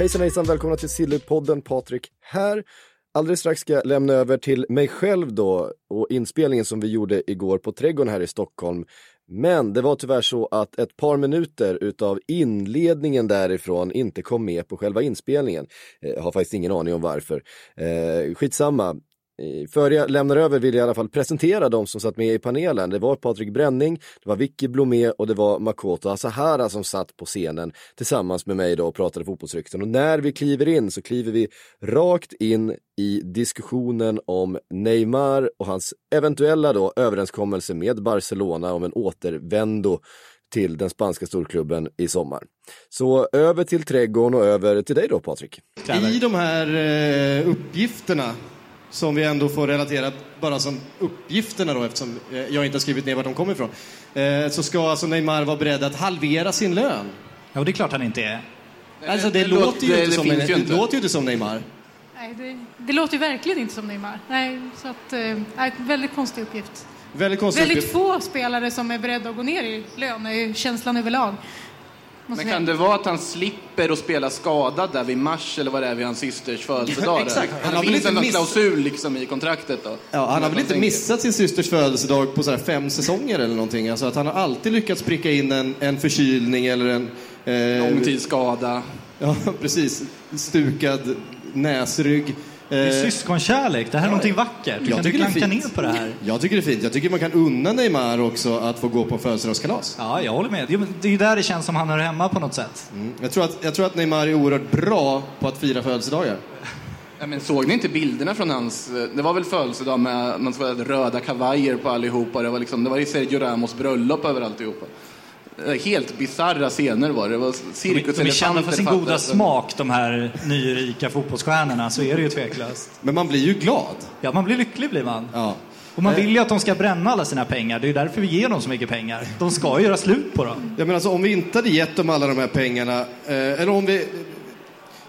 Hejsan hejsan, välkomna till Sillypodden, Patrik här. Alldeles strax ska jag lämna över till mig själv då och inspelningen som vi gjorde igår på Trädgården här i Stockholm. Men det var tyvärr så att ett par minuter utav inledningen därifrån inte kom med på själva inspelningen. Eh, jag har faktiskt ingen aning om varför. Eh, skitsamma. Eh, Före jag lämnar över vill jag i alla fall presentera de som satt med i panelen. Det var Patrik Bränning, det var Vicky Blomé och det var Makoto Asahara som satt på scenen tillsammans med mig då och pratade fotbollsrykten. Och när vi kliver in så kliver vi rakt in i diskussionen om Neymar och hans eventuella då överenskommelse med Barcelona om en återvändo till den spanska storklubben i sommar. Så över till trädgården och över till dig då Patrik. I de här eh, uppgifterna som vi ändå får relatera bara som uppgifterna då eftersom eh, jag inte har skrivit ner var de kommer ifrån. Eh, så ska alltså Neymar vara beredd att halvera sin lön. Ja, det är klart han inte är. Alltså det, det låter, låter- ju det- inte det som, finns ju inte. låter ju inte som Neymar. Nej, det, det låter ju verkligen inte som Neymar. Nej, så att, eh, nej, väldigt konstig uppgift. Väldigt konstigt. Väldigt få spelare som är beredda att gå ner i lön, är ju känslan överlag. Men kan det vara att han slipper att spela skadad där vid mars eller vad det är vid hans systers födelsedag? Exakt. Han har väl inte en miss- klausul liksom i kontraktet då? Ja, han har väl inte tänker- missat sin systers födelsedag på så här fem säsonger eller någonting. Alltså att han har alltid lyckats pricka in en, en förkylning eller en... Eh, Långtidsskada. Ja, precis. Stukad näsrygg. Det är Eh, syskonkärlek, det här är någonting vackert. Du jag kan tycker det är klanka fint. ner på det här. Jag tycker det är fint. Jag tycker man kan unna Neymar också att få gå på födelsedagskalas. Ja, jag håller med. Det är- ju där det känns som han hör hemma på något sätt. Jag tror, att, jag tror att Neymar är oerhört bra på att fira födelsedagar. Ja, men såg ni inte bilderna från hans... eh, Det var väl födelsedag med man såg röda kavajer på allihopa. Det var, liksom, det var ju Sergio Ramos bröllop över alltihopa. Eh, Helt bisarra scener var det. Det var cirkuselefanter. De är kända för sin goda smak, de här nyrika fotbollsstjärnorna. Så är det ju tveklöst. Men man blir ju glad. Ja, man blir lycklig blir man. Ja. Och man vill ju att de ska bränna alla sina pengar. Det är ju därför vi ger dem så mycket pengar. De ska ju göra slut på dem. Ja, men alltså, om vi inte hade gett dem alla de här pengarna, eh, eller om vi...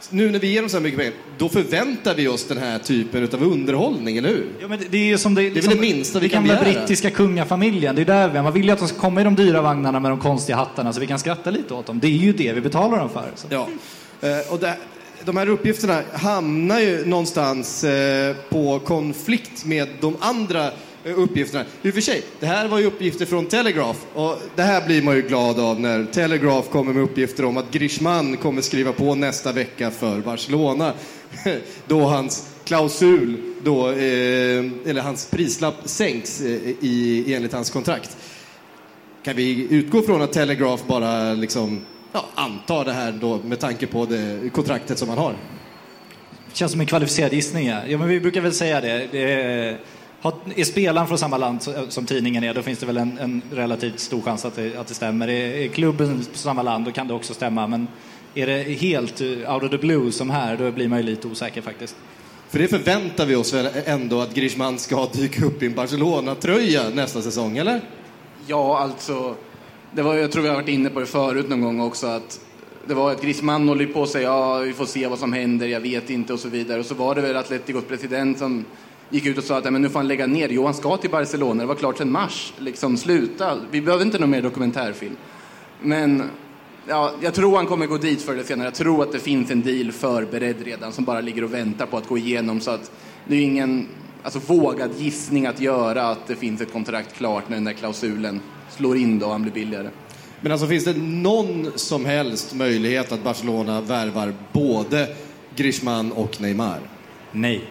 Nu när vi ger dem så här mycket pengar, då förväntar vi oss den här typen av underhållning, eller hur? Ja, men det- det är ju som det, liksom, väl det minsta vi det kan begära. brittiska kungafamiljen. Det är där vi, man vill ju att de ska komma i de dyra vagnarna med de konstiga hattarna så vi kan skratta lite åt dem. Det är ju det vi betalar dem för. Så. Ja. Eh, och det, de här uppgifterna hamnar ju någonstans eh, på konflikt med de andra Eh, uppgifterna. I och för sig, det här var ju uppgifter från Telegraph och det här blir man ju glad av när Telegraph kommer med uppgifter om att Griezmann kommer skriva på nästa vecka för Barcelona. då hans klausul, då, eh, eller hans prislapp sänks eh, i, enligt hans kontrakt. Kan vi utgå från att Telegraph bara liksom, ja, antar det här då med tanke på det kontraktet som han har? Det Känns som en kvalificerad gissning. Ja. ja, men vi brukar väl säga det. det är, har- är spelaren från samma land som tidningen är, då finns det väl en, en relativt stor chans att det, att det stämmer. Är, är klubben från samma land, då kan det också stämma. Men är det helt eh, out of the blue som här, då blir man ju lite osäker faktiskt. För det förväntar vi oss väl ändå att Griezmann ska dyka upp i en Barcelona-tröja nästa säsong, eller? Ja, alltså. Det var, jag tror vi har varit inne på det förut någon gång också. att Det var att Griezmann håller på att säga ja, vi får se vad som händer, jag vet inte och så vidare. Och så var det väl Atleticos president som gick ut och sa att "Nej, men nu får han lägga ner. Jo, han ska till Barcelona. Det var klart sedan mars. Liksom, sluta. Vi behöver inte någon mer dokumentärfilm. Men ja, jag tror han kommer gå dit förr eller senare. Jag tror att det finns en deal förberedd redan som bara ligger och väntar på att gå igenom. Så att det är ingen alltså, vågad gissning att göra att det finns ett kontrakt klart när den där klausulen slår in då och han blir billigare. Men alltså finns det någon som helst möjlighet att Barcelona värvar både Griezmann och Neymar? Nej.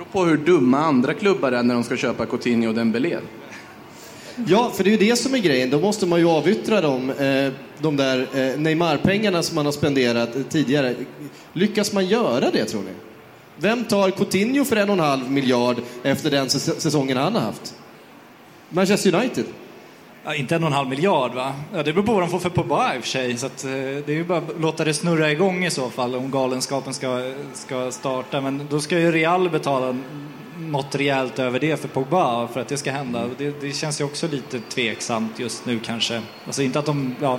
Det beror på hur dumma andra klubbar är när de ska köpa Coutinho och Dembélé. Ja, för det är ju det som är grejen. Då måste man ju avyttra dem, eh, de där eh, Neymar-pengarna som man har spenderat eh, tidigare. Lyckas man göra det, tror ni? Vem tar Coutinho för en och en halv miljard efter den säsongen han har haft? Manchester United. Ja, inte en och en halv miljard va? Ja, det beror på vad de får för Pogba i och för sig. Så att, eh, det är ju bara att låta det snurra igång i så fall om galenskapen ska, ska starta. Men då ska ju Real betala något rejält över det för Pogba för att det ska hända. Det, det känns ju också lite tveksamt just nu kanske. Alltså inte att de, ja.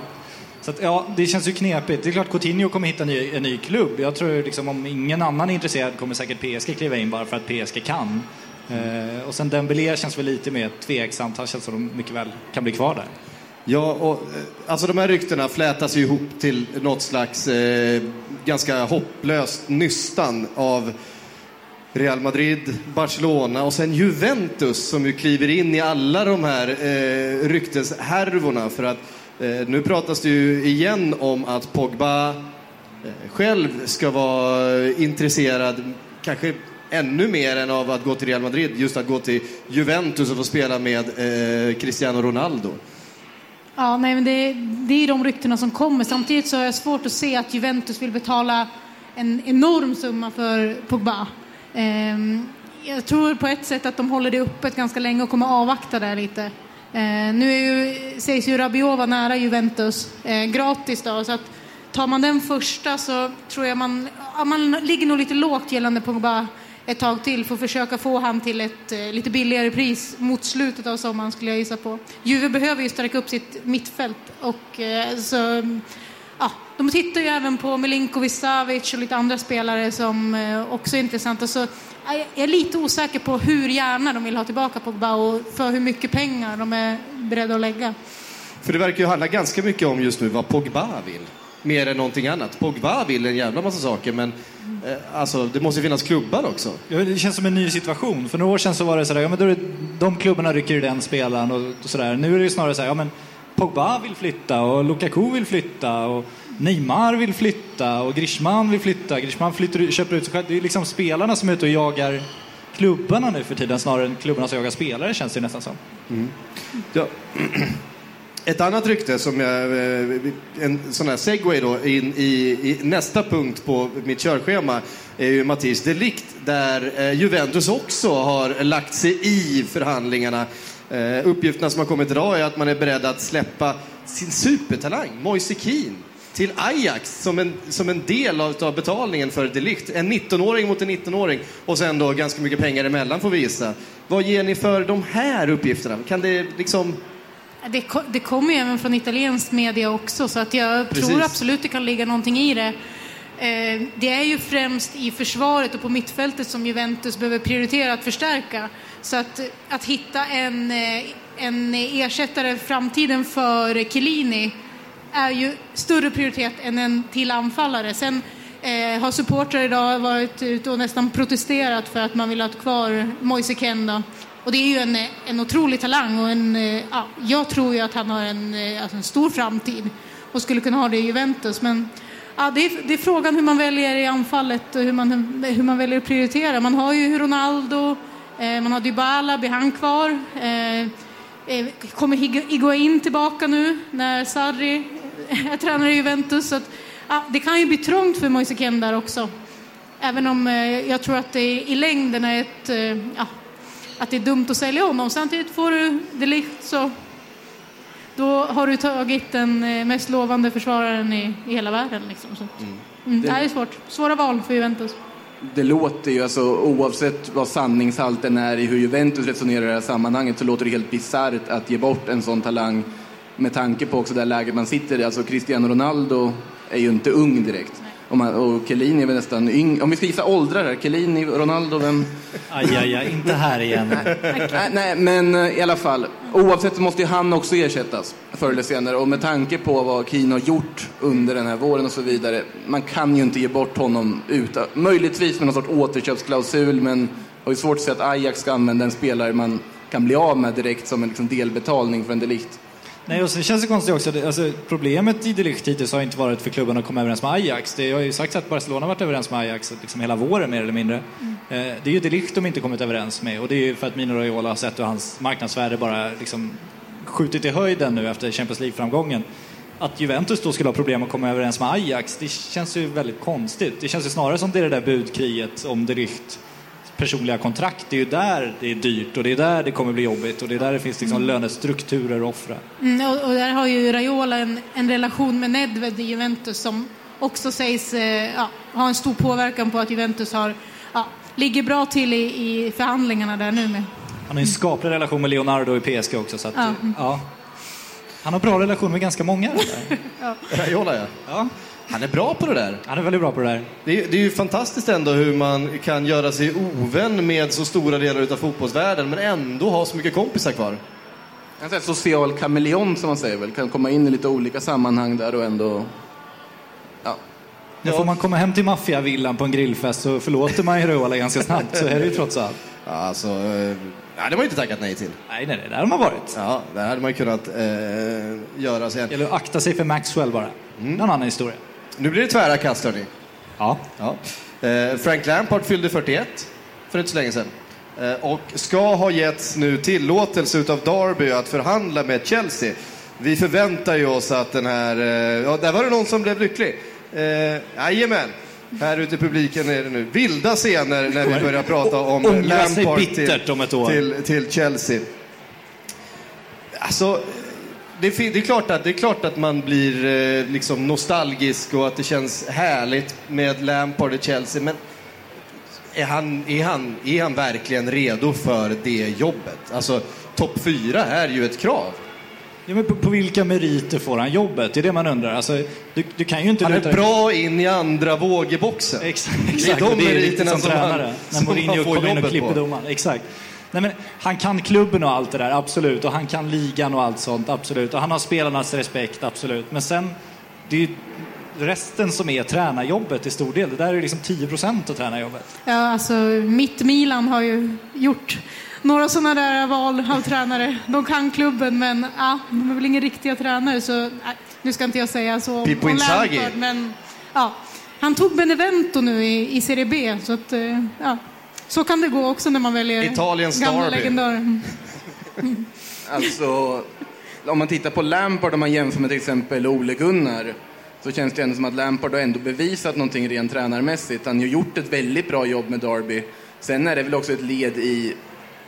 Så att, ja, det känns ju knepigt. Det är klart Coutinho kommer hitta en ny, en ny klubb. Jag tror liksom om ingen annan är intresserad kommer säkert PSG kliva in bara för att PSG kan. Eh, och sen Dembélé känns väl lite mer tveksamt. Han känns som de mycket väl kan bli kvar där. Ja, och, eh, alltså de här ryktena flätas ju ihop till något slags eh, ganska hopplöst nystan av Real Madrid, Barcelona och sen Juventus som ju kliver in i alla de här eh, rykteshärvorna för att eh, nu pratas det ju igen om att Pogba eh, själv ska vara intresserad, kanske ännu mer än av att gå till Real Madrid, just att gå till Juventus och få spela med eh, Cristiano Ronaldo. Ja, nej, men det, det är ju de ryktena som kommer. Samtidigt så har jag svårt att se att Juventus vill betala en enorm summa för Pogba. Ehm, jag tror på ett sätt att de håller det öppet ganska länge och kommer avvakta där lite. Ehm, nu är ju, sägs ju Rabiot vara nära Juventus, eh, gratis då, så att tar man den första så tror jag man, ja, man ligger nog lite lågt gällande Pogba ett tag till för att försöka få han till ett eh, lite billigare pris mot slutet av sommaren skulle jag gissa på. Juve behöver ju stärka upp sitt mittfält och eh, så ja, de tittar ju även på Milinkovic Savic och lite andra spelare som eh, också är intressanta. Så eh, jag är lite osäker på hur gärna de vill ha tillbaka Pogba och för hur mycket pengar de är beredda att lägga. För det verkar ju handla ganska mycket om just nu vad Pogba vill. Mer än någonting annat. Pogba vill en jävla massa saker men eh, alltså, det måste ju finnas klubbar också. Ja, det känns som en ny situation. För några år sedan så var det sådär, ja men då är det, de klubbarna rycker i den spelaren och, och sådär. Nu är det ju snarare så här, ja men Pogba vill flytta och Lukaku vill flytta och Neymar vill flytta och Griezmann vill flytta. Griezmann flyttar, köper ut sig själv. Det är liksom spelarna som är ute och jagar klubbarna nu för tiden snarare än klubbarna som jagar spelare känns det nästan som. Ja. Ett annat rykte som jag, eh, en sån här segway då in i, i nästa punkt på mitt körschema är ju Mattis Delikt där eh, Juventus också har lagt sig i förhandlingarna. Eh, uppgifterna som har kommit idag är att man är beredd att släppa sin supertalang, Moise Kean, till Ajax som en, som en del av, av betalningen för Delikt. En 19-åring mot en 19-åring och sen då ganska mycket pengar emellan får vi gissa. Vad ger ni för de här uppgifterna? Kan det liksom... Det, det kommer ju även från italiensk media också så att jag Precis. tror absolut det kan ligga någonting i det. Eh, det är ju främst i försvaret och på mittfältet som Juventus behöver prioritera att förstärka. Så att, att hitta en, eh, en ersättare i framtiden för Chiellini är ju större prioritet än en till anfallare. Sen eh, har supportrar idag varit ute och nästan protesterat för att man vill ha kvar Moise Kean då. Och det är ju en, en otrolig talang och en, eh, ja, jag tror ju att han har en, eh, alltså en stor framtid och skulle kunna ha det i Juventus. Men ja, det, är, det är frågan hur man väljer i anfallet och hur man, hur man väljer att prioritera. Man har ju Ronaldo, eh, man har Dybala, blir han kvar? Eh, eh, kommer Hig- Higuain tillbaka nu när Sarri är tränare i Juventus? Så att, ja, det kan ju bli trångt för Moise Kean där också. Även om eh, jag tror att det i längden är ett, eh, ja, att det är dumt att sälja honom. Samtidigt får du de Ligt så då har du tagit den eh, mest lovande försvararen i, i hela världen. Liksom. Att- mm. det här är svårt. Svåra val för Juventus. Det låter ju, alltså, oavsett vad sanningshalten är i hur Juventus resonerar i det här sammanhanget, så låter det helt bisarrt att ge bort en sån talang med tanke på också det här läget man sitter i. Alltså Cristiano Ronaldo är ju inte ung direkt. Och, man, och Chiellini är väl nästan yng. Om vi ska gissa åldrar här, Chiellini, Ronaldo, vem? Aj, aj, aj, inte här igen. Nej, nej, men eh, i alla fall. Oavsett så måste ju han också ersättas förr eller senare. Och med tanke på vad Keane har gjort under den här våren och så vidare. Man kan ju inte ge bort honom utan, möjligtvis med någon sorts återköpsklausul. Men har ju svårt att se att Ajax ska använda en spelare man kan bli av med direkt som en liksom, delbetalning för en delikt. Nej, och så känns det konstigt också. det- Alltså, problemet i Delict hittills har inte varit för klubben att komma överens med Ajax. Det har ju sagt att Barcelona har varit överens med Ajax liksom hela våren mer eller mindre. Mm. Eh, Det är ju Delict de inte kommit överens med och det är ju för att Mino Raiola har sett hur hans marknadsvärde bara liksom skjutit i höjden nu efter Champions League-framgången. Att Juventus då skulle ha problem att komma överens med Ajax, det känns ju väldigt konstigt. Det känns ju snarare som det är det där budkriget om Delict personliga kontrakt. Det är ju där det är dyrt och det är där det kommer bli jobbigt och det är där det finns liksom lönestrukturer att offra. Mm, och, och där har ju Raiola en, en relation med Nedved i Juventus som också sägs eh, ja, ha en stor påverkan på att Juventus har, ja, ligger bra till i, i förhandlingarna där nu med. Han har en skaplig relation med Leonardo i PSG också. Så att, Ja. ja. Han har bra relation med ganska många. Raiola ja. Han är bra på det där. han är väldigt bra på det där. Det är, det är ju fantastiskt ändå hur man kan göra sig ovän med så stora delar av fotbollsvärlden men ändå ha så mycket kompisar kvar. En sån här social kameleont som man säger väl, kan komma in i lite olika sammanhang där och ändå... Ja. Men får man komma hem till maffiavillan på en grillfest så förlåter man ju Raiola ganska snabbt. Så är det ju trots allt. Ja, Alltså, eh, nej, det har man ju inte tackat nej till. Nej, nej, där har man varit. Ja, där hade man ju kunnat eh, göra. Det gäller att akta sig för Maxwell bara. Mm. Någon annan historia. Nu blir det tvära kast hörni. Ja. Ja. Eh, Frank Lampard fyllde 41 för inte så länge sedan. Eh, och ska ha getts nu tillåtelse utav Derby att förhandla med Chelsea. Vi förväntar ju oss att den här... Eh, ja, där var det någon som blev lycklig. Jajamän. Här ute i publiken är det nu vilda scener när vi börjar prata om Lampard år. till, till Chelsea. Alltså, det, det, är klart att, det är klart att man blir eh, liksom nostalgisk och att det känns härligt med Lampard i Chelsea. Men är han, är, han, är han verkligen redo för det jobbet? Alltså, topp fyra är ju ett krav. Ja, men på, på vilka meriter får han jobbet? Det är det man undrar. Alltså, du, du kan ju inte Han är luta- bra in i andra vågeboxen. Exakt, Det är exakt. de det är meriterna riktigt som, som han- tränare. när som Mourinho han kommer in och klipper domaren. Exakt. Nej, men han kan klubben och allt det där, absolut. Och han kan ligan och allt sånt, absolut. Och han har spelarnas respekt, absolut. Men sen, det är ju resten som är tränarjobbet i stor del. Det där är liksom 10 procent av tränarjobbet. Ja, alltså mitt Milan har ju gjort några sådana där val av tränare. De kan klubben, men ja, de är väl inga riktiga tränare. Så, nej, nu ska inte jag säga så Pippo om Inzaghi. Lampard, men ja, han tog Benevento nu i, i Serie B. Så, att, eh, ja, så kan det gå också när man väljer Italiens gamla derby. legendarer. Alltså, om man tittar på Lampard och man jämför med till exempel Ole Gunnar så känns det ändå som att Lampard har ändå bevisat någonting rent tränarmässigt. Han har gjort ett väldigt bra jobb med Derby. Sen är det väl också ett led i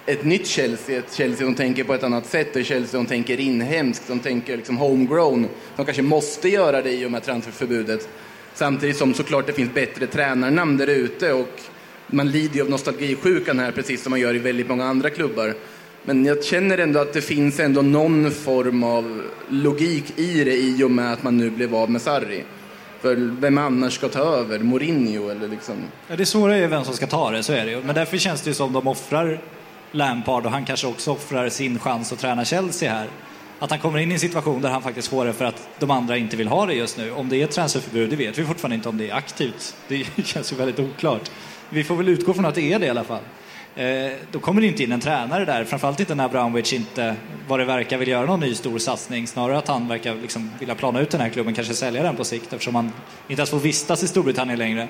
ett nytt Chelsea, ett Chelsea som tänker på ett annat sätt, ett Chelsea som tänker inhemskt, som tänker liksom homegrown. De kanske måste göra det i och med transferförbudet. Samtidigt som såklart det finns bättre tränarnamn där ute och man lider ju av nostalgisjukan här precis som man gör i väldigt många andra klubbar. Men jag känner ändå att det finns ändå någon form av logik i det i och med att man nu blev av med Sarri. För vem annars ska ta över? Mourinho eller liksom? Ja, det svåra är ju vem som ska ta det, så är det ju. Men därför känns det ju som de offrar Lampard och han kanske också offrar sin chans att träna Chelsea här. Att han kommer in i en situation där han faktiskt får det för att de andra inte vill ha det just nu. Om det är ett transferförbud, det vet vi fortfarande inte om det är aktivt. Det känns ju väldigt oklart. Vi får väl utgå från att det är det i alla fall. Eh, då kommer det inte in en tränare där, framförallt inte när Abramovic inte, vad det verkar, vill göra någon ny stor satsning. Snarare att han verkar liksom vilja plana ut den här klubben, kanske sälja den på sikt eftersom han inte ens får vistas i Storbritannien längre.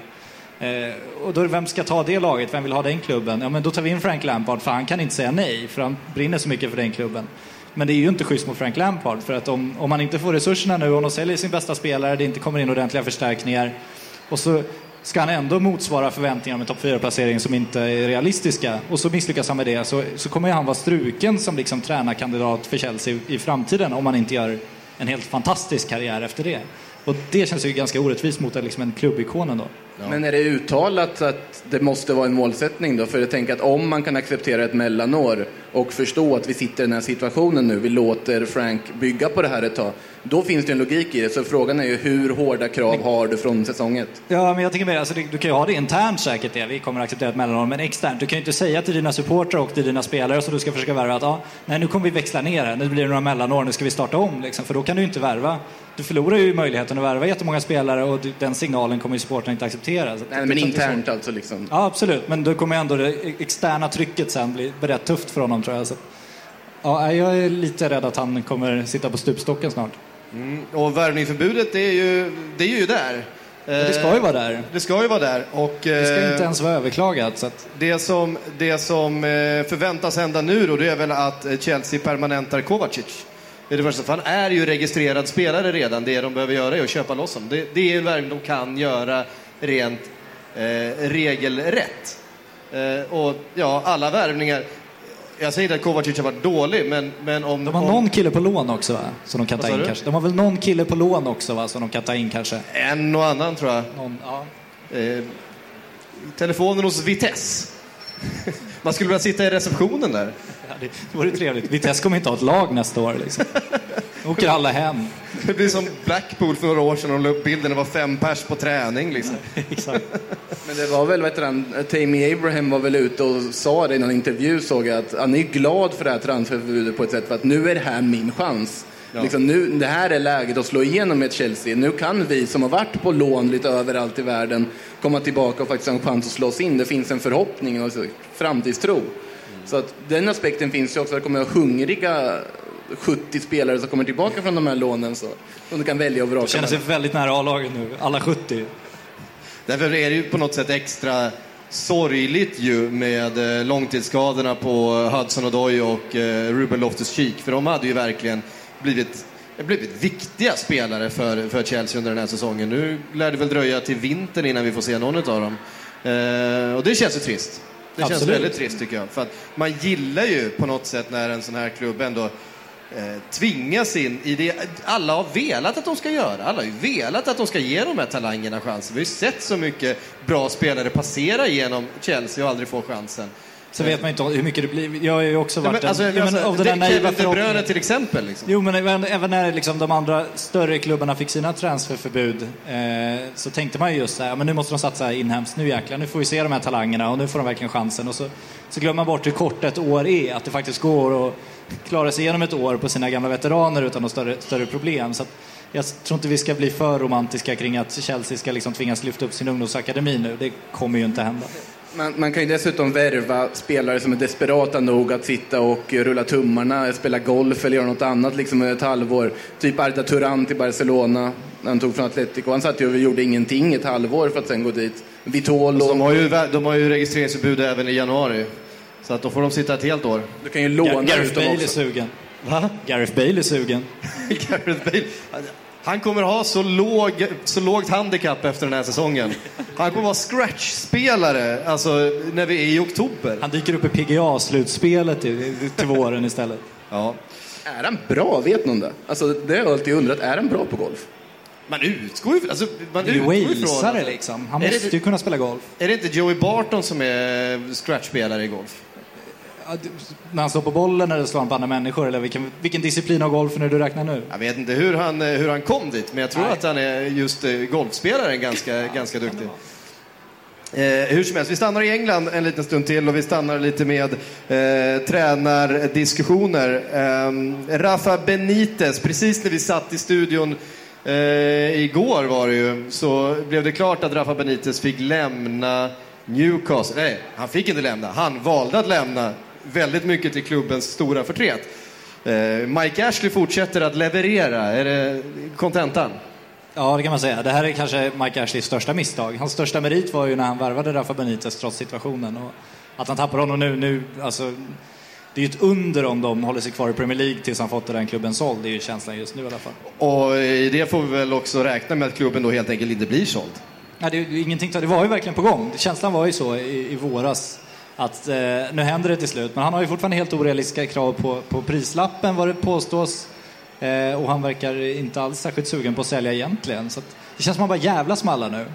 Eh, och då, vem ska ta det laget? Vem vill ha den klubben? Ja, men då tar vi in Frank Lampard, för han kan inte säga nej, för han brinner så mycket för den klubben. Men det är ju inte schysst mot Frank Lampard, för att om, om han inte får resurserna nu, om de säljer sin bästa spelare, det inte kommer in ordentliga förstärkningar, och så ska han ändå motsvara förväntningar om en topp 4-placering som inte är realistiska, och så misslyckas han med det, så, så kommer ju han vara struken som liksom tränarkandidat för Chelsea i framtiden, om han inte gör en helt fantastisk karriär efter det. Och det känns ju ganska orättvist mot liksom en klubbikon ändå. Men är det uttalat att det måste vara en målsättning då? För jag tänker att om man kan acceptera ett mellanår och förstå att vi sitter i den här situationen nu, vi låter Frank bygga på det här ett tag, då finns det en logik i det. Så frågan är ju hur hårda krav har du från säsong ett? Ja, men jag tänker mer, alltså, du kan ju ha det internt säkert det, vi kommer att acceptera ett mellanår, men externt, du kan ju inte säga till dina supportrar och till dina spelare som du ska försöka värva att ja, nej nu kommer vi växla ner här, nu blir det några mellanår, nu ska vi starta om, liksom, för då kan du inte värva. Du förlorar ju möjligheten att värva jättemånga spelare och den signalen kommer ju supportrarna inte acceptera. Nej, men internt så. alltså liksom. Ja, absolut, men då kommer ändå det externa trycket sen bli rätt tufft för honom tror jag. Så. Ja, jag är lite rädd att han kommer sitta på stupstocken snart. Och värvningsförbudet, det är ju, det är ju där. Det ska ju vara där. Det ska ju vara där. Och, Det ska eh, inte ens vara överklagat. Så att... Det som, det som eh, förväntas hända nu då, det är väl att eh, Chelsea permanentar Kovacic. Det är det första, för han är ju registrerad spelare redan. Det de behöver göra är att köpa loss honom. Det, det är en värvning de kan göra rent eh, regelrätt. Eh, och ja, alla värvningar. Jag säger inte att Kovacic har varit dålig, men, men om... De har om, någon kille på lån också va? Som de kan ta in du? kanske. De har väl någon kille på lån också va? Som de kan ta in kanske. En och annan tror jag. Någon, ja. Eh, telefonen hos Vitesse. Man skulle vilja sitta i receptionen där. Ja, det vore trevligt. Vitesse kommer inte ha ett lag nästa år liksom. Då åker alla hem. Det blir som Blackpool för några år sedan och la upp bilden. Det var fem pers på träning liksom. Exakt. Men det var väl, vad heter han, Tammy Abraham var väl ute och sa det i någon intervju såg jag att han är glad för det här transferförbudet på ett sätt för att nu är det här min chans. Liksom nu, det här är läget att slå igenom med Chelsea. Nu kan vi som har varit på lån lite överallt i världen komma tillbaka och faktiskt ha en chans att slå oss in. Det finns en förhoppning och framtidstro. Så att den aspekten finns ju också. Det kommer att ha hungriga 70 spelare som kommer tillbaka från de här lånen så, som du kan välja och vraka. De känner sig väldigt nära A-laget nu. Alla 70. Därför är det ju på något sätt extra sorgligt ju med eh, långtidsskadorna på Hudson Odoi och eh, Ruben Loftus-Cheek. För de hade ju verkligen blivit, blivit viktiga spelare för, för Chelsea under den här säsongen. Nu lär det väl dröja till vintern innan vi får se någon av dem. Eh, och det känns ju trist. Det känns Absolut. väldigt trist tycker jag. För att man gillar ju på något sätt när en sån här klubb ändå eh, tvingas in i det alla har velat att de ska göra. Alla har ju velat att de ska ge de här talangerna chansen. Vi har ju sett så mycket bra spelare passera genom Chelsea och aldrig få chansen. Så vet man inte hur mycket det blir. Jag har ju också Ja, varit men, alltså, en, ja, men, alltså, av den det- naiva förhoppningen. till exempel. Liksom. Jo, men även, även när liksom de andra större klubbarna fick sina transferförbud eh, så tänkte man ju just så här, men nu måste de satsa inhemskt, nu jäklar, nu får vi se de här talangerna och nu får de verkligen chansen. Och så, så glömmer man bort hur kort ett år är, att det faktiskt går att klara sig igenom ett år på sina gamla veteraner utan några större, större problem. Så att jag tror inte vi ska bli för romantiska kring att Chelsea ska liksom tvingas lyfta upp sin ungdomsakademi nu. Det kommer ju inte hända. Man, man kan ju dessutom värva spelare som är desperata nog att sitta och rulla tummarna, spela golf eller göra något annat liksom ett halvår. Typ Arda Turan till Barcelona, när han tog från Atletico. Han satt ju och gjorde ingenting ett halvår för att sen gå dit. Vitolo. De har, ju, de har ju registreringsförbud även i januari. Så att då får de sitta ett helt år. Du kan ju låna Gareth ut dem Bale är också. sugen. Va? Gareth Bale är sugen. Gareth Bale. Han kommer ha så, låg, så lågt handikapp efter den här säsongen. Han kommer vara scratch-spelare alltså, när vi är i oktober. Han dyker upp i PGA-slutspelet i- till våren istället. Ja. Är han bra? Vet någon det? Alltså, det har jag alltid undrat. Är han bra på golf? Man utgår ju alltså, man Det är utgår ifrån... walesare Alltså, liksom. Han Är det- måste ju kunna spela golf. Är det inte Joey Barton som är scratch-spelare i golf? Ja, När han slår på bollen eller slår han på andra människor? Eller vilken, vilken disciplin av golf är det du räknar nu? Jag vet inte hur han, eh, hur han kom dit, men jag tror Nej. att han är just eh, golfspelaren ganska, ganska duktig. Eh, hur som helst, vi stannar i England en liten stund till och vi stannar lite med eh, tränardiskussioner. Eh, Rafa Benitez, precis när vi satt i studion eh, igår var det ju, så blev det klart att Rafa Benitez fick lämna Newcastle. Nej, han fick inte lämna. Han valde att lämna väldigt mycket till klubbens stora förtret. Eh, Mike Ashley fortsätter att leverera. Är det kontentan? Ja, det kan man säga. Det här är kanske Mike Ashleys största misstag. Hans största merit var ju när han värvade Rafa Benitez trots situationen. Och att han tappar honom nu, nu alltså, det är ju ett under om de håller sig kvar i Premier League tills han fått den klubben såld. Det är ju känslan just nu i alla fall. Och i det får vi väl också räkna med att klubben då helt enkelt inte blir såld. Ja, det, är ingenting, det var ju verkligen på gång. Känslan var ju så i, i våras att eh, nu händer det till slut. Men han har ju fortfarande helt orealistiska krav på, på prislappen vad det påstås. Eh, och han verkar inte alls särskilt sugen på att sälja egentligen. Så att, det känns som att han bara jävlas med alla nu.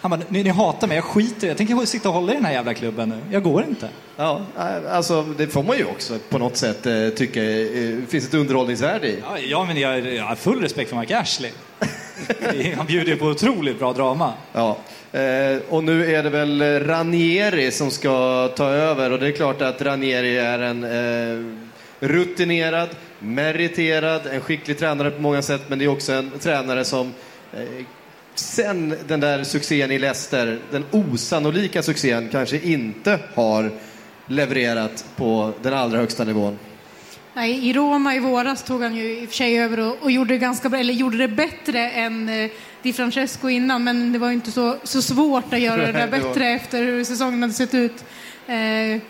Han bara, ni, ni hatar mig, jag skiter. Jag tänker sitta och hålla i den här jävla klubben nu. Jag går inte. Ja, eh, alltså det får man ju också på något sätt eh, tycka eh, finns ett underhållningsvärde i. Ja, ja men jag, jag har full respekt för Mike Ashley. han bjuder ju på otroligt bra drama. Ja. Eh, och nu är det väl Ranieri som ska ta över och det är klart att Ranieri är en eh, rutinerad, meriterad, en skicklig tränare på många sätt men det är också en tränare som eh, sen den där succén i Leicester, den osannolika succén, kanske inte har levererat på den allra högsta nivån. Nej, I Roma i våras tog han ju i och för sig över och, och gjorde, det ganska bra, eller gjorde det bättre än eh, Di Francesco innan, men det var ju inte så, så svårt att göra det där bättre efter hur säsongen hade sett ut. Eh,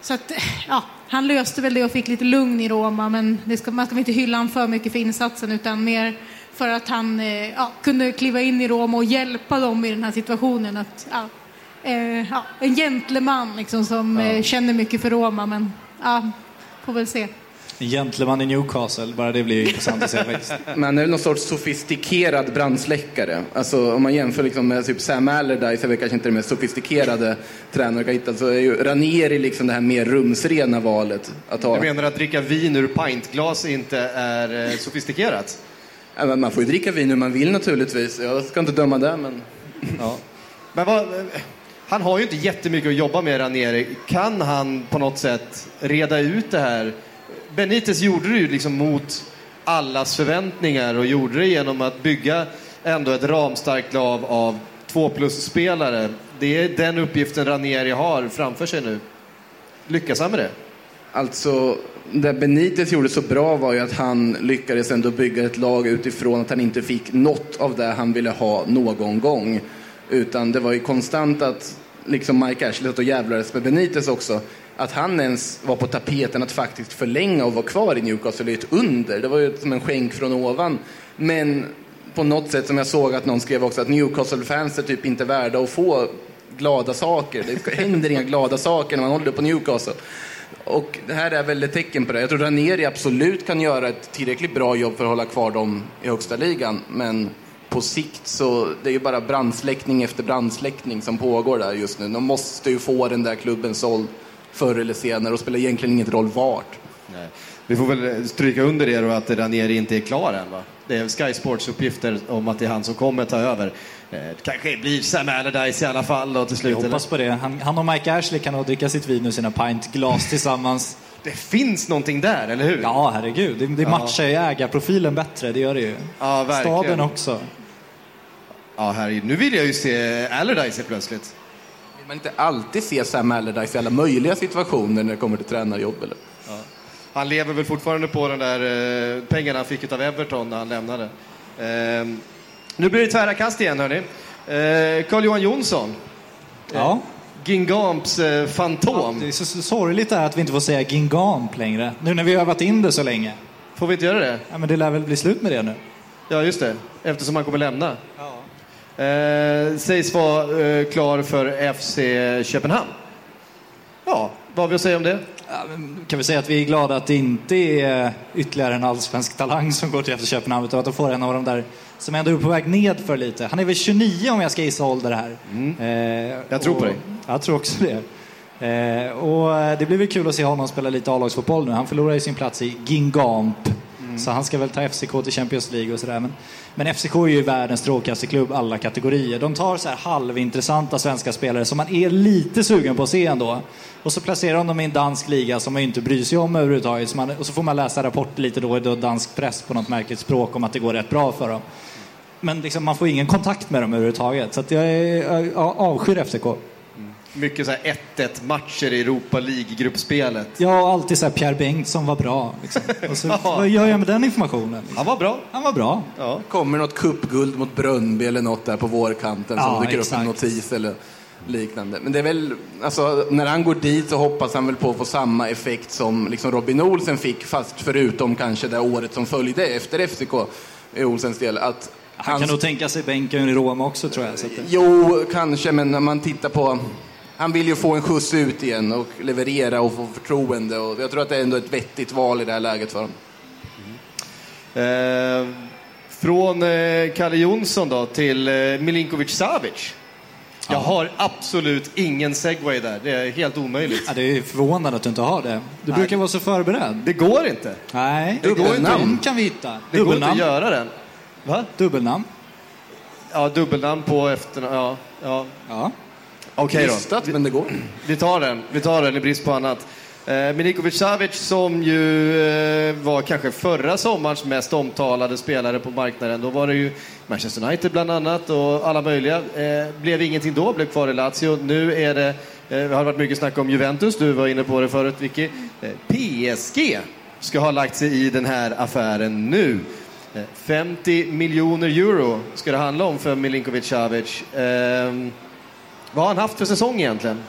så att, ja, han löste väl det och fick lite lugn i Roma, men ska, man ska väl inte hylla honom för mycket för insatsen, utan mer för att han eh, ja, kunde kliva in i Roma och hjälpa dem i den här situationen. Att, ja, eh, en gentleman liksom, som eh, känner mycket för Roma. Men ja, får väl se. En gentleman i Newcastle, bara det blir ju intressant att se faktiskt. Man är någon sorts sofistikerad brandsläckare. Alltså om man jämför liksom med typ Sam Allardyce, väl kanske inte den mest sofistikerade tränare kan hitta, så är ju Ranieri liksom det här mer rumsrena valet att ha. Jag menar att dricka vin ur pintglas inte är eh, sofistikerat? Ja, men Man får ju dricka vin hur man vill naturligtvis. Jag ska inte döma det, men... Ja. Men vad, han har ju inte jättemycket att jobba med, Ranieri. Kan han på något sätt reda ut det här? Benitez gjorde det ju liksom mot allas förväntningar och gjorde det genom att bygga ändå ett ramstarkt lag av två plus-spelare. Det är den uppgiften Ranieri har framför sig nu. Lyckas han med det? Alltså, det Benitez gjorde så bra var ju att han lyckades ändå bygga ett lag utifrån att han inte fick något av det han ville ha någon gång. Utan det var ju konstant att liksom Mike Ashley satt och jävlades med Benitez också. Att han ens var på tapeten att faktiskt förlänga och vara kvar i Newcastle är ett under. Det var ju som en skänk från ovan. Men på något sätt som jag såg att någon skrev också att Newcastle-fans är typ inte värda att få glada saker. Det händer inga glada saker när man håller på Newcastle. Och det här är väl ett tecken på det. Jag tror Ranieri absolut kan göra ett tillräckligt bra jobb för att hålla kvar dem i högsta ligan. Men på sikt så det är ju bara brandsläckning efter brandsläckning som pågår där just nu. De måste ju få den där klubben såld förr eller senare och spelar egentligen ingen roll vart. Nej. Vi får väl stryka under det då att Ranieri inte är klar än va? Det är Sky Sports uppgifter om att det är han som kommer ta över. Eh, Det kanske blir Sam Allardyce i alla fall då till slut. Jag hoppas på det. Han, han och Mike Ashley kan nog dricka sitt vin ur sina pintglas tillsammans. Det finns någonting där, eller hur? Ja, herregud. Det, det Ja. matchar ju ägarprofilen bättre, det gör det ju. Ja, verkligen. Staden också. Ja, herregud. Nu vill jag ju se Allardyce plötsligt. Man inte alltid se Sam Allardyce i alla möjliga situationer när det kommer till tränarjobb? Eller? Han lever väl fortfarande på den där eh, pengarna han fick av Everton när han lämnade. Eh, nu blir det tvära kast igen, hörni. Eh, Carl-Johan Jonsson. Ja. Gingamps eh, fantom. Det är så, sorgligt det här att vi inte får säga Gingamp längre. Nu när vi har övat in det så länge. Får vi inte göra det? Ja, men det lär väl bli slut med det nu. Ja, just det. Eftersom han kommer lämna. Eh, sägs vara eh, klar för FC Köpenhamn. Ja, vad har vi att säga om det? Ja, kan vi säga att vi är glada att det inte är ytterligare en allsvensk talang som går till FC Köpenhamn utan att de får en av de där som ändå är på väg ned för lite. Han är väl 29 om jag ska gissa ålder här. Eh, Mm. Jag tror på och- dig. Jag tror också det. Eh, och eh, det blir väl kul att se honom spela lite A-lagsfotboll nu. Han förlorar ju sin plats i Gingamp. Mm. Så han ska väl ta FCK till Champions League och sådär. Men, men FCK är ju världens tråkigaste klubb alla kategorier. De tar så här halvintressanta svenska spelare som man är lite sugen på att se ändå. Och så placerar de dem i en dansk liga som man ju inte bryr sig om överhuvudtaget. Så man, och så får man läsa rapporter lite då i då dansk press på något märkligt språk om att det går rätt bra för dem. Men liksom, man får ingen kontakt med dem överhuvudtaget. Så att jag, är, jag avskyr FCK. Mycket så här 1-1 matcher i Europa League-gruppspelet. Jag har alltid så här Pierre Bengtsson var bra. Liksom. Och så, Vad gör jag med den informationen? Han var bra. Han var bra. Ja. Kommer något cupguld mot Brönnby eller något där på vårkanten som Ja, dyker upp exakt. en notis eller liknande. Men det är väl, alltså, när han går dit så hoppas han väl på att få samma effekt som liksom Robin Olsen fick, fast förutom kanske det året som följde efter FCK i Olsens del. Att Han kan nog tänka sig bänken i Roma också tror jag. Så att, det- Jo, kanske, men när man tittar på... Han vill ju få en skjuts ut igen och leverera och få förtroende. Och jag tror att det är ändå ett vettigt val i det här läget för honom. Eh, från eh, Kalle Jonsson då till eh, Milinkovic Savic. Jag har absolut ingen segway där. Det är helt omöjligt. ja, det är förvånande att du inte har det. Du brukar vara så förberedd. Det går inte. Nej, Det går inte. Dubbelnamn kan vi hitta. Det går inte att Dubbelnamn. göra den. Va? Dubbelnamn. Ja, dubbelnamn på efternamn. Ja, ja. Ja. Okej då. Krystat, men det går. Vi tar den. Vi tar den i brist på annat. Eh, Milinkovic Savic som ju eh, var kanske förra sommarens mest omtalade spelare på marknaden. Då var det ju Manchester United bland annat och alla möjliga. Eh, blev ingenting då, blev kvar i Lazio. Nu är det, eh, har varit mycket snack om Juventus, du var inne på det förut Vicky. Eh, PSG ska ha lagt sig i den här affären nu. Eh, 50 miljoner euro ska det handla om för Milinkovic Savic. Vad har han haft för säsong egentligen?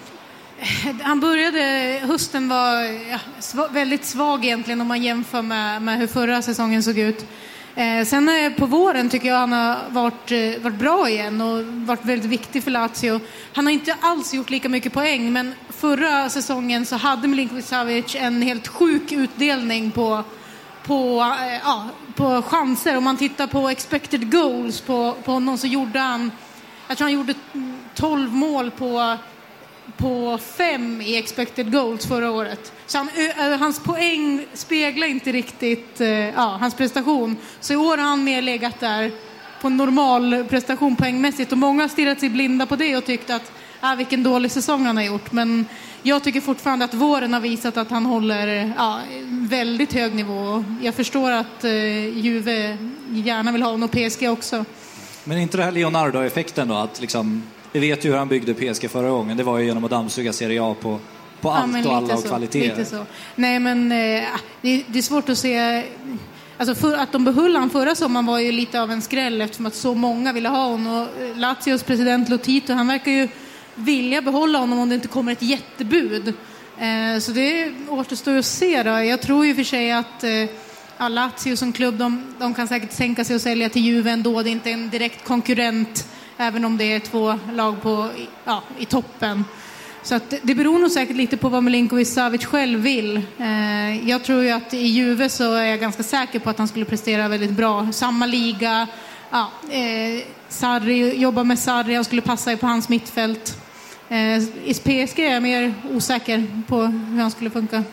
Eh, han började, hösten var ja, väldigt svag egentligen om man jämför med, med hur förra säsongen såg ut. Eh, sen eh, på våren tycker jag han har varit, eh, varit bra igen och varit väldigt viktig för Lazio. Han har inte alls gjort lika mycket poäng, men förra säsongen så hade Milinkovic Savic en helt sjuk utdelning på, på, eh, ja, på chanser. Om man tittar på expected goals på, på honom så gjorde han, jag tror han gjorde 12 mål på på fem i expected goals förra året. Så han, hans poäng speglar inte riktigt eh, ja, hans prestation. Så i år har han mer legat där på en normal prestation poängmässigt. Och många har stirrat sig blinda på det och tyckt att ah, vilken dålig säsong han har gjort. Men jag tycker fortfarande att våren har visat att han håller ja, väldigt hög nivå. Jag förstår att eh, Juve gärna vill ha honom och PSG också. Men inte det här Leonardo-effekten då? Att liksom, vi vet ju hur han byggde PSG förra gången. Det var ju genom att dammsuga Serie A på, på Ja, allt och alla och kvaliteter. Nej, men eh, det, det är svårt att se. Alltså för, att de behöll han förra sommaren var ju lite av en skräll eftersom att så många ville ha honom. Och eh, Lazios president Lotito, han verkar ju vilja behålla honom om det inte kommer ett jättebud. Eh, så det återstår att se då. Jag tror ju för sig att eh, ja, Lazio som klubb, de, de kan säkert sänka sig och sälja till Juve ändå. Det är inte en direkt konkurrent, även om det är två lag på, ja, i toppen. Så att det- beror nog säkert lite på vad Milinkovic Savic själv vill. Eh, jag tror ju att i Juve så är jag ganska säker på att han skulle prestera väldigt bra. Samma liga, ja, eh, Sarri, jobba med Sarri, han skulle passa på hans mittfält. Eh, I PSG är jag mer osäker på hur han skulle funka.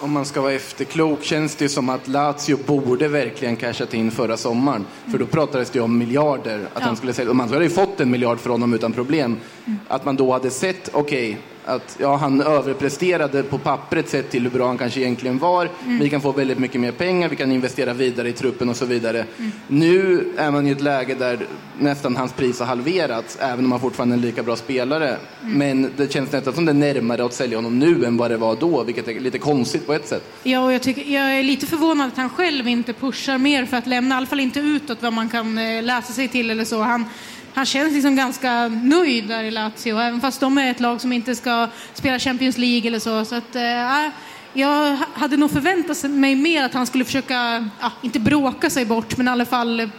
Om man ska vara efterklok känns det som att Lazio borde verkligen cashat in förra sommaren. För då pratades det om miljarder. Att Ja. han skulle sälja. Och man hade ju fått en miljard för honom utan problem. Att man då hade sett, okej, att ja, han överpresterade på pappret sett till hur bra han kanske egentligen var. Vi kan få väldigt mycket mer pengar, vi kan investera vidare i truppen och så vidare. Nu är man i ett läge där nästan hans pris har halverats, även om han fortfarande är en lika bra spelare. Men det känns nästan som det är närmare att sälja honom nu än vad det var då, vilket är lite konstigt på ett sätt. Ja, och jag, tycker, jag är lite förvånad att han själv inte pushar mer för att lämna, i alla fall inte utåt vad man kan eh, läsa sig till eller så. Han, han känns liksom ganska nöjd där i Lazio, även fast de är ett lag som inte ska spela Champions League eller så. så att, eh, jag ha- hade nog förväntat mig mer att han skulle försöka, ja, inte bråka sig bort, men i alla fall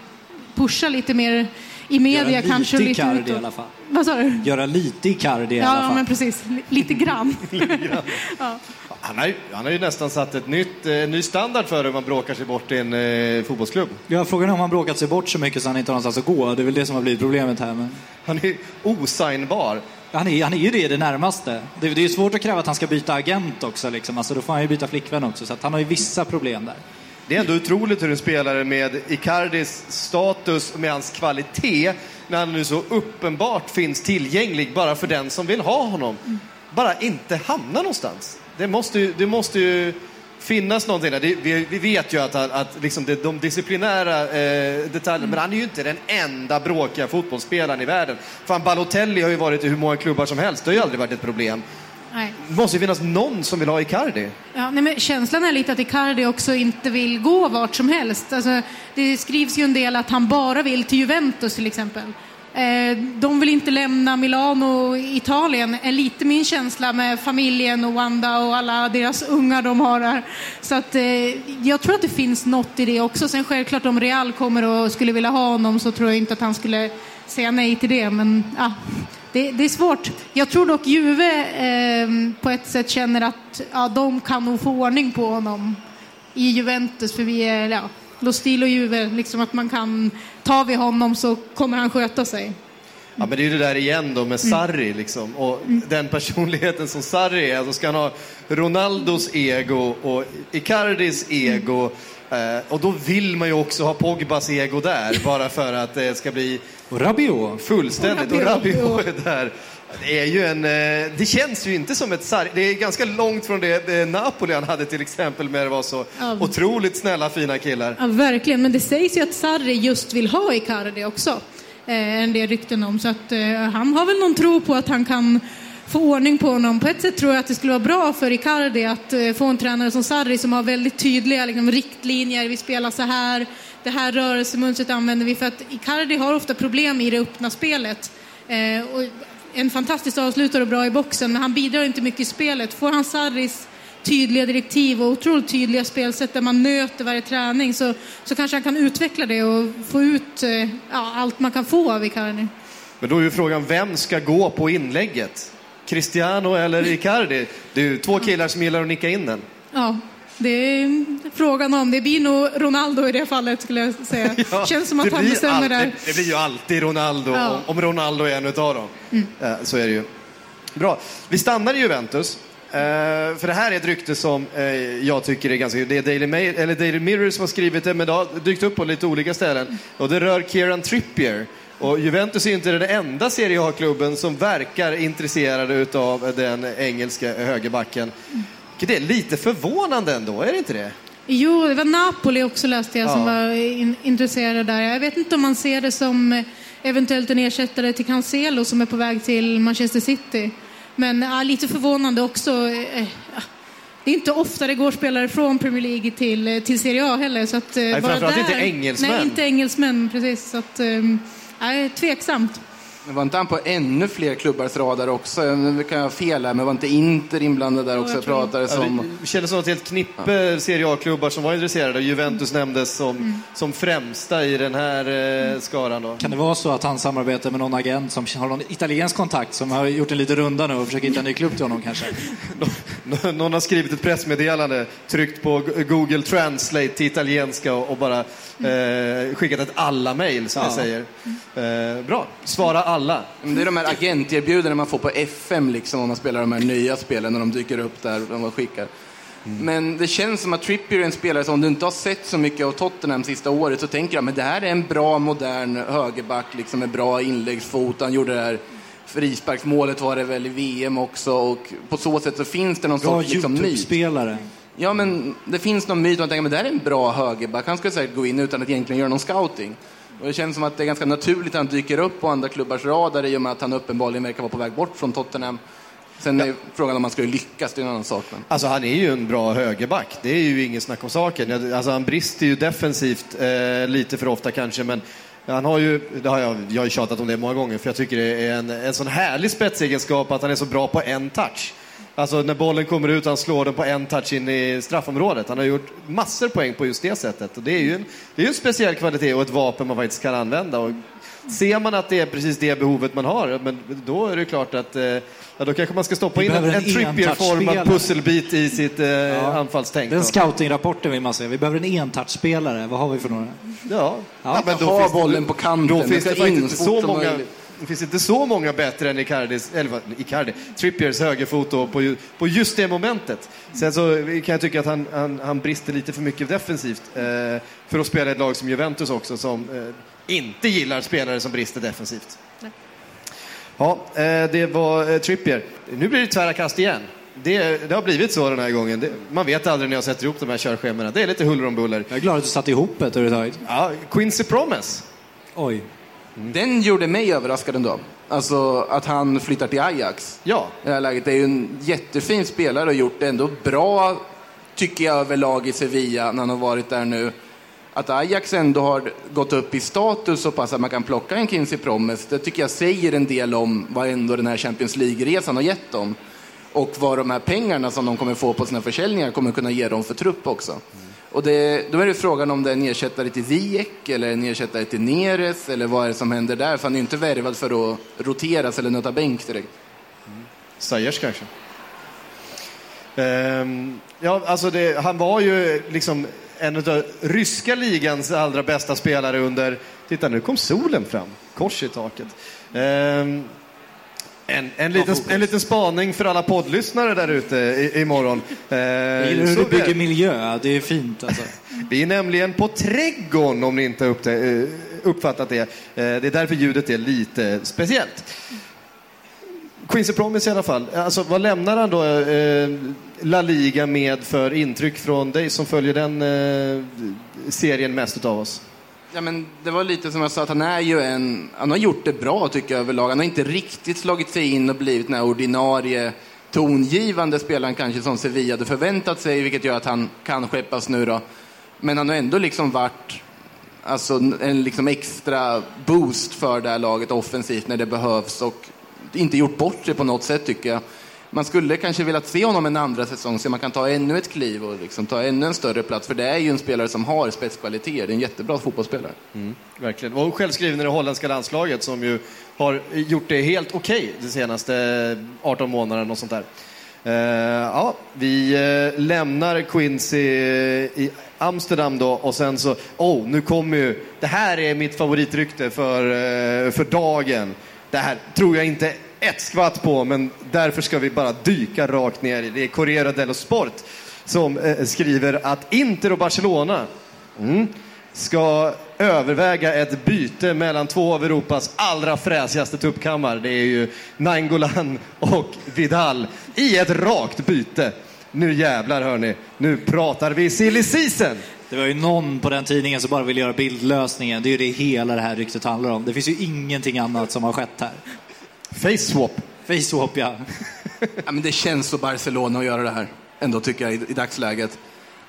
pusha lite mer i media Göra kanske. lite lite Icardi utåt. i alla fall. Vad sa du? Göra lite Icardi i alla Ja, fall. men precis. L- Lite grann. ja. Han har, ju, han har ju nästan satt ett nytt, eh, ny standard för hur man bråkar sig bort i en eh, fotbollsklubb. Ja, frågan är om han bråkat sig bort så mycket så han inte har någonstans att gå. Det är väl det som har blivit problemet här. Men... Han är osignbar. Han är, han är ju det det närmaste. Det, det är ju svårt att kräva att han ska byta agent också. Liksom. Alltså, då får han ju byta flickvän också. Så han har ju vissa problem där. Det är ändå otroligt hur en spelare med Icardis status, med hans kvalitet, när han nu så uppenbart finns tillgänglig bara för den som vill ha honom, bara inte hamnar någonstans. Det måste ju, det måste ju finnas någonting där. Det, vi, vi vet ju att, att liksom det, de disciplinära eh, detaljerna, men han är ju inte den enda bråkiga fotbollsspelaren i världen. Fan, Balotelli har ju varit i hur många klubbar som helst, det har ju aldrig varit ett problem. Nej. Det måste ju finnas någon som vill ha Icardi. Ja, nej, men känslan är lite att Icardi också inte vill gå vart som helst. Alltså, det skrivs ju en del att han bara vill till Juventus till exempel. Eh, de vill inte lämna Milano och Italien, är lite min känsla med familjen och Wanda och alla deras ungar de har där. Så att, eh, jag tror att det finns något i det också. Sen självklart om Real kommer och skulle vilja ha honom så tror jag inte att han skulle säga nej till det. Men ja, det, det är svårt. Jag tror dock Juve eh, på ett sätt känner att ja, de kan nog få ordning på honom i Juventus. För vi är, ja, Lo Stilo Juve, liksom att man kan, tar vi honom så kommer han sköta sig. Ja, men det är ju det där igen då med Sarri liksom. Och den personligheten som Sarri är. Alltså ska han ha Ronaldos ego och Icardis ego. Eh, och då vill man ju också ha Pogbas ego där. Bara för att det ska bli Och Rabiot. fullständigt. Och Och Rabiot. Rabiot är där. Det är ju en... eh, Det känns ju inte som ett Sarri. Det är ganska långt från det, det han hade till exempel. Med det var så Ja. otroligt snälla, fina killar. Ja, verkligen. Men det sägs ju att Sarri just vill ha Icardi också. Eh, en del rykten om. Så att, eh, han har väl någon tro på att han kan få ordning på honom. På ett sätt tror jag att det skulle vara bra för Icardi att eh, få en tränare som Sarri som har väldigt tydliga liksom, riktlinjer. Vi spelar så här. Det här rörelsemönstret använder vi. För att Icardi har ofta problem i det öppna spelet. Eh, och en fantastisk avslutare och bra i boxen, men han bidrar inte mycket i spelet. Får han Sarris tydliga direktiv och otroligt tydliga spelsätt där man nöter varje träning så, så kanske han kan utveckla det och få ut eh, ja, allt man kan få av Icardi. Men då är ju frågan, vem ska gå på inlägget? Cristiano eller Icardi? Det är ju två killar som gillar att nicka in den. Ja, det är frågan om. Det blir nog Ronaldo i det fallet skulle jag säga. Ja, Känns som att han bestämmer alltid, där. Det blir ju alltid Ronaldo, Ja. om- Ronaldo är en utav dem. Mm. Eh, Så är det ju. Bra. Vi stannar i Juventus. Eh, för det här är ett rykte som eh, jag tycker är ganska... Det är Daily, Mail, eller Daily Mirror som har skrivit det, men det har dykt upp på lite olika ställen. Och det rör Kieran Trippier. Och Juventus är inte den enda Serie A-klubben som verkar intresserade utav den engelska högerbacken. Det är lite förvånande ändå, är det inte det? Jo, det var Napoli också läste jag som Ja. var in, intresserade där. Jag vet inte om man ser det som eh, eventuellt en ersättare till Cancelo som är på väg till Manchester City. Men ja, lite förvånande också. eh, ja. Det är inte ofta det går spelare från Premier League till, eh, till Serie A heller. Så att, eh, Nej, bara där- inte engelsmän. Nej, inte engelsmän, precis. Så att, nej, tveksamt. Men var inte han på ännu fler klubbars radar också? Nu kan jag ha fel här, men var inte Inter inblandad där också? jag det. pratades Ja, det kändes som ett helt knippe Serie A-klubbar som var intresserade. Juventus nämndes som, Mm. som främsta i den här eh, skaran. Då. Kan det vara så att han samarbetar med någon agent som har någon italiensk kontakt som har gjort en liten runda nu och försöker hitta en ny klubb till honom kanske? Nå- Någon har skrivit ett pressmeddelande, tryckt på Google Translate till italienska och, och bara eh, skickat ett alla-mail som jag Ja. säger. Eh, bra, svara alla. Det är de här agenterbjudandena man får på FM liksom, om man spelar de här nya spelen när de dyker upp där. De var skickar. Men det känns som att Trippier är en spelare som om du inte har sett så mycket av Tottenham sista året så tänker jag men det här är en bra modern högerback liksom med bra inläggsfot. Han gjorde det här frisparksmålet var det väl i VM också och på så sätt så finns det någon Bra sorts liksom, myt. YouTube-spelare. Ja, men det finns någon myt man tänker men det här är en bra högerback. Han skulle säkert gå in utan att egentligen göra någon scouting. Och det känns som att det är ganska naturligt att han dyker upp på andra klubbars radar i och med att han uppenbarligen verkar vara på väg bort från Tottenham. Sen är frågan om han skulle lyckas, det är en annan sak. Men... Alltså han är ju en bra högerback, det är ju ingen snack om saken. Alltså han brister ju defensivt eh, lite för ofta kanske, men han har ju, det har jag, jag har ju tjatat om det många gånger, för jag tycker det är en, en sån härlig spetsegenskap att han är så bra på en touch. Alltså när bollen kommer ut, han slår den på en touch in i straffområdet. Han har gjort massor poäng på just det sättet. Och det är ju en, det är en speciell kvalitet och ett vapen man faktiskt kan använda. Och ser man att det är precis det behovet man har, men då är det klart att eh, ja, då kanske man ska stoppa Vi in en, en en Trippier-formad pusselbit i sitt eh, anfallstänk. Den då. scouting-rapporten vill man se. Vi behöver en entouch-spelare. Vad har vi för några? Ja, Ja, men ha finns det- bollen på kanten. Då finns det in faktiskt så inte så många, möjligt. Det finns inte så många bättre än Icardis, eller Icardi, Trippiers högerfot på, ju- på just det momentet. Sen så kan jag tycka att han, han, han brister lite för mycket defensivt eh, för att spela ett lag som Juventus också som eh, inte gillar spelare som brister defensivt. Ja, eh, det var eh, Trippier. Nu blir det tvära kast igen. Det, det har blivit så den här gången. Det, man vet aldrig när jag sätter ihop de här körschemana. Det är lite huller om buller. Jag är glad att du satte ihop det överhuvudtaget. Ja, Quincy Promise. Oj. Den gjorde mig överraskad ändå. Alltså att han flyttar till Ajax. Ja, I det här läget. Det är ju en jättefin spelare och gjort det ändå bra, tycker jag, överlag i Sevilla när han har varit där nu. Att Ajax ändå har gått upp i status så pass att man kan plocka en Kinsey Promes, det tycker jag säger en del om vad ändå den här Champions League-resan har gett dem. Och vad de här pengarna som de kommer få på sina försäljningar kommer kunna ge dem för trupp också. Och det, då är det frågan om det är en ersättare till Ziyech eller en ersättare till Neres eller vad är det som händer där? För han är ju inte värvad för att roteras eller nöta bänk direkt. Ziyech kanske. Ehm, ja, alltså det, han var ju liksom en av ryska ligans allra bästa spelare under... Titta, nu kom solen fram. Kors i taket. Ehm, en, en, liten, en liten spaning för alla poddlyssnare där ute i- imorgon. Gillar hur du bygger miljö. Det är fint alltså. vi är nämligen på Trädgården om ni inte har uppte- eh, uppfattat det. Eh, Det är därför ljudet är lite speciellt. Quincy Promise i alla fall. Alltså, vad lämnar han då eh, La Liga med för intryck från dig som följer den eh, serien mest utav oss? Ja, men det var lite som jag sa, att han är ju en... Han har gjort det bra tycker jag överlag. Han har inte riktigt slagit sig in och blivit den här ordinarie tongivande spelaren kanske som Sevilla hade förväntat sig, vilket gör att han kan skeppas nu då. Men han har ändå liksom varit alltså, en liksom extra boost för det här laget offensivt när det behövs och inte gjort bort sig på något sätt tycker jag man skulle kanske velat se honom en andra säsong så man kan ta ännu ett kliv och liksom ta ännu en större plats. För det är ju en spelare som har spetskvaliteter. Det är en jättebra fotbollsspelare. Mm, verkligen. Och självskriven i det holländska landslaget som ju har gjort det helt okej de senaste 18 månaderna och sånt där. Uh, ja, vi uh, lämnar Quincy i Amsterdam då och sen så, oh, nu kommer ju, det här är mitt favoritrykte för, uh, för dagen. Det här tror jag inte ett skvatt på, men därför ska vi bara dyka rakt ner i det. är Corriere dello Sport som eh, skriver att Inter och Barcelona mm, ska överväga ett byte mellan två av Europas allra fräsigaste tuppkammar. Det är ju Nangolan och Vidal i ett rakt byte. Nu jävlar hörni, nu pratar vi silly season. Det var ju någon på den tidningen som bara ville göra bildlösningen. Det är ju det hela det här ryktet handlar om. Det finns ju ingenting annat som har skett här. Face swap. Face swap, ja. Ja, men det känns så Barcelona att göra det här, ändå tycker jag i, i dagsläget.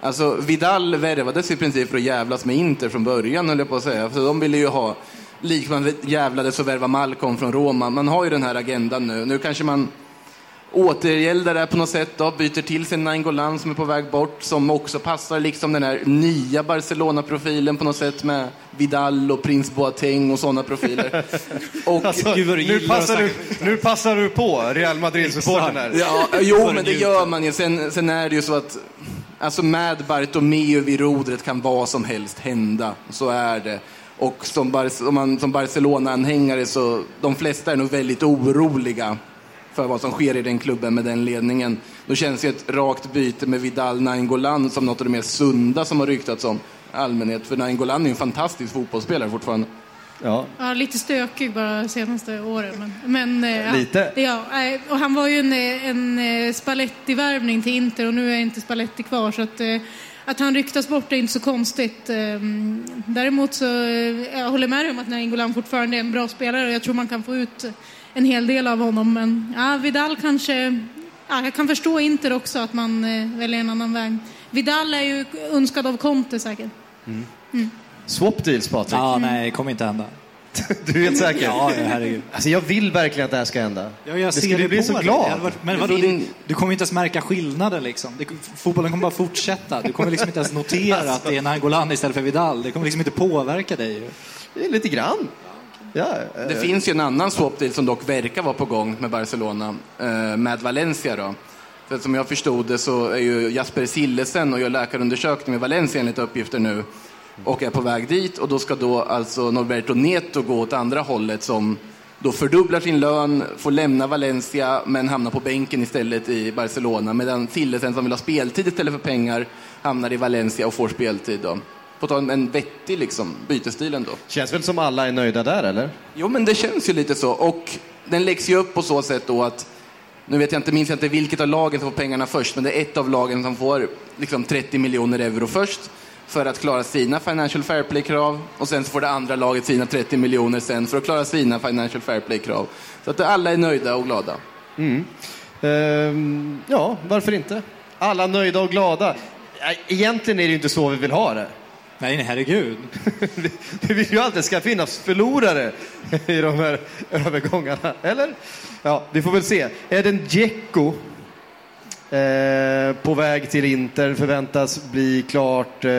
Alltså, Vidal värvades i princip för att jävlas med Inter från början, höll jag på att säga. För de ville ju ha, lik man jävlades och värva Malcolm från Roma. Man har ju den här agendan nu. Nu kanske man återgäldar det på något sätt då, byter till sig Nainggolan som är på väg bort, som också passar liksom den här nya Barcelona-profilen på något sätt med Vidal och Prince Boateng och sådana profiler. Och, Alltså, Gud, vad du nu, passar du, nu passar du på Real Madrid-supporten här. Ja, jo, men det gör man ju. Sen, sen är det ju så att alltså med Bartomeu vid rodret kan vad som helst hända. Så är det. Och som, Bar- som Barcelona-anhängare så de flesta är nog väldigt oroliga för vad som sker i den klubben med den ledningen. Då känns ju ett rakt byte med Vidal Nainggolan som något av det mer sunda som har ryktats om allmänhet. För Nainggolan är ju en fantastisk fotbollsspelare fortfarande. Ja. Ja, lite stökig bara senaste åren. Men, men, eh, Lite? Ja, och han var ju en, eh, en eh, Spalletti-värvning till Inter och nu är inte Spalletti kvar. Så att, att han ryktas bort är inte så konstigt. Eh, Däremot så jag håller med dig om att Nainggolan fortfarande är en bra spelare och jag tror man kan få ut en hel del av honom. Men ja, Vidal kanske... Ja, jag kan förstå Inter också att man eh, väljer en annan väg. Vidal är ju önskad av Conte säkert. Swap deals Patrik. Ja, nej, kommer inte hända. Du är helt säker? Ja, herregud. Alltså jag vill verkligen att det här ska hända. Ja, jag det ser skulle det bli så glad. Det hade varit- Men vadå, du, du kommer inte ens märka skillnaden liksom. Det, fotbollen kommer bara fortsätta. Du kommer liksom inte ens notera att det är Nangolan istället för Vidal. Det kommer liksom inte påverka dig. Det lite grann. Ja, eh, Det finns ju en annan swap deal som dock verkar vara på gång med Barcelona, eh, med Valencia då. För som jag förstod det så är ju Jasper Sillesen och gör läkarundersökning med Valencia enligt uppgifter nu och är på väg dit och då ska då alltså Norberto Neto gå åt andra hållet som då fördubblar sin lön, får lämna Valencia men hamnar på bänken istället i Barcelona medan Sillesen som vill ha speltid istället för pengar hamnar i Valencia och får speltid då. På ta en, en vettig liksom, bytesstil ändå. Känns väl som alla är nöjda där eller? Jo, men det känns ju lite så. Och den läggs ju upp på så sätt då att, nu vet jag inte, minns jag inte vilket av lagen som får pengarna först, men det är ett av lagen som får liksom 30 miljoner euro först för att klara sina Financial Fair Play-krav och sen så får det andra laget sina 30 miljoner sen för att klara sina Financial Fair Play-krav. Så att alla är nöjda och glada. Ehm, ja, varför inte? Alla nöjda och glada. Egentligen är det ju inte så vi vill ha det. Nej, nej, herregud. Vi vill ju alltid ska finnas förlorare i de här övergångarna, eller? Ja, vi får väl se. Eden Dzeko eh, på väg till Inter förväntas bli klart eh,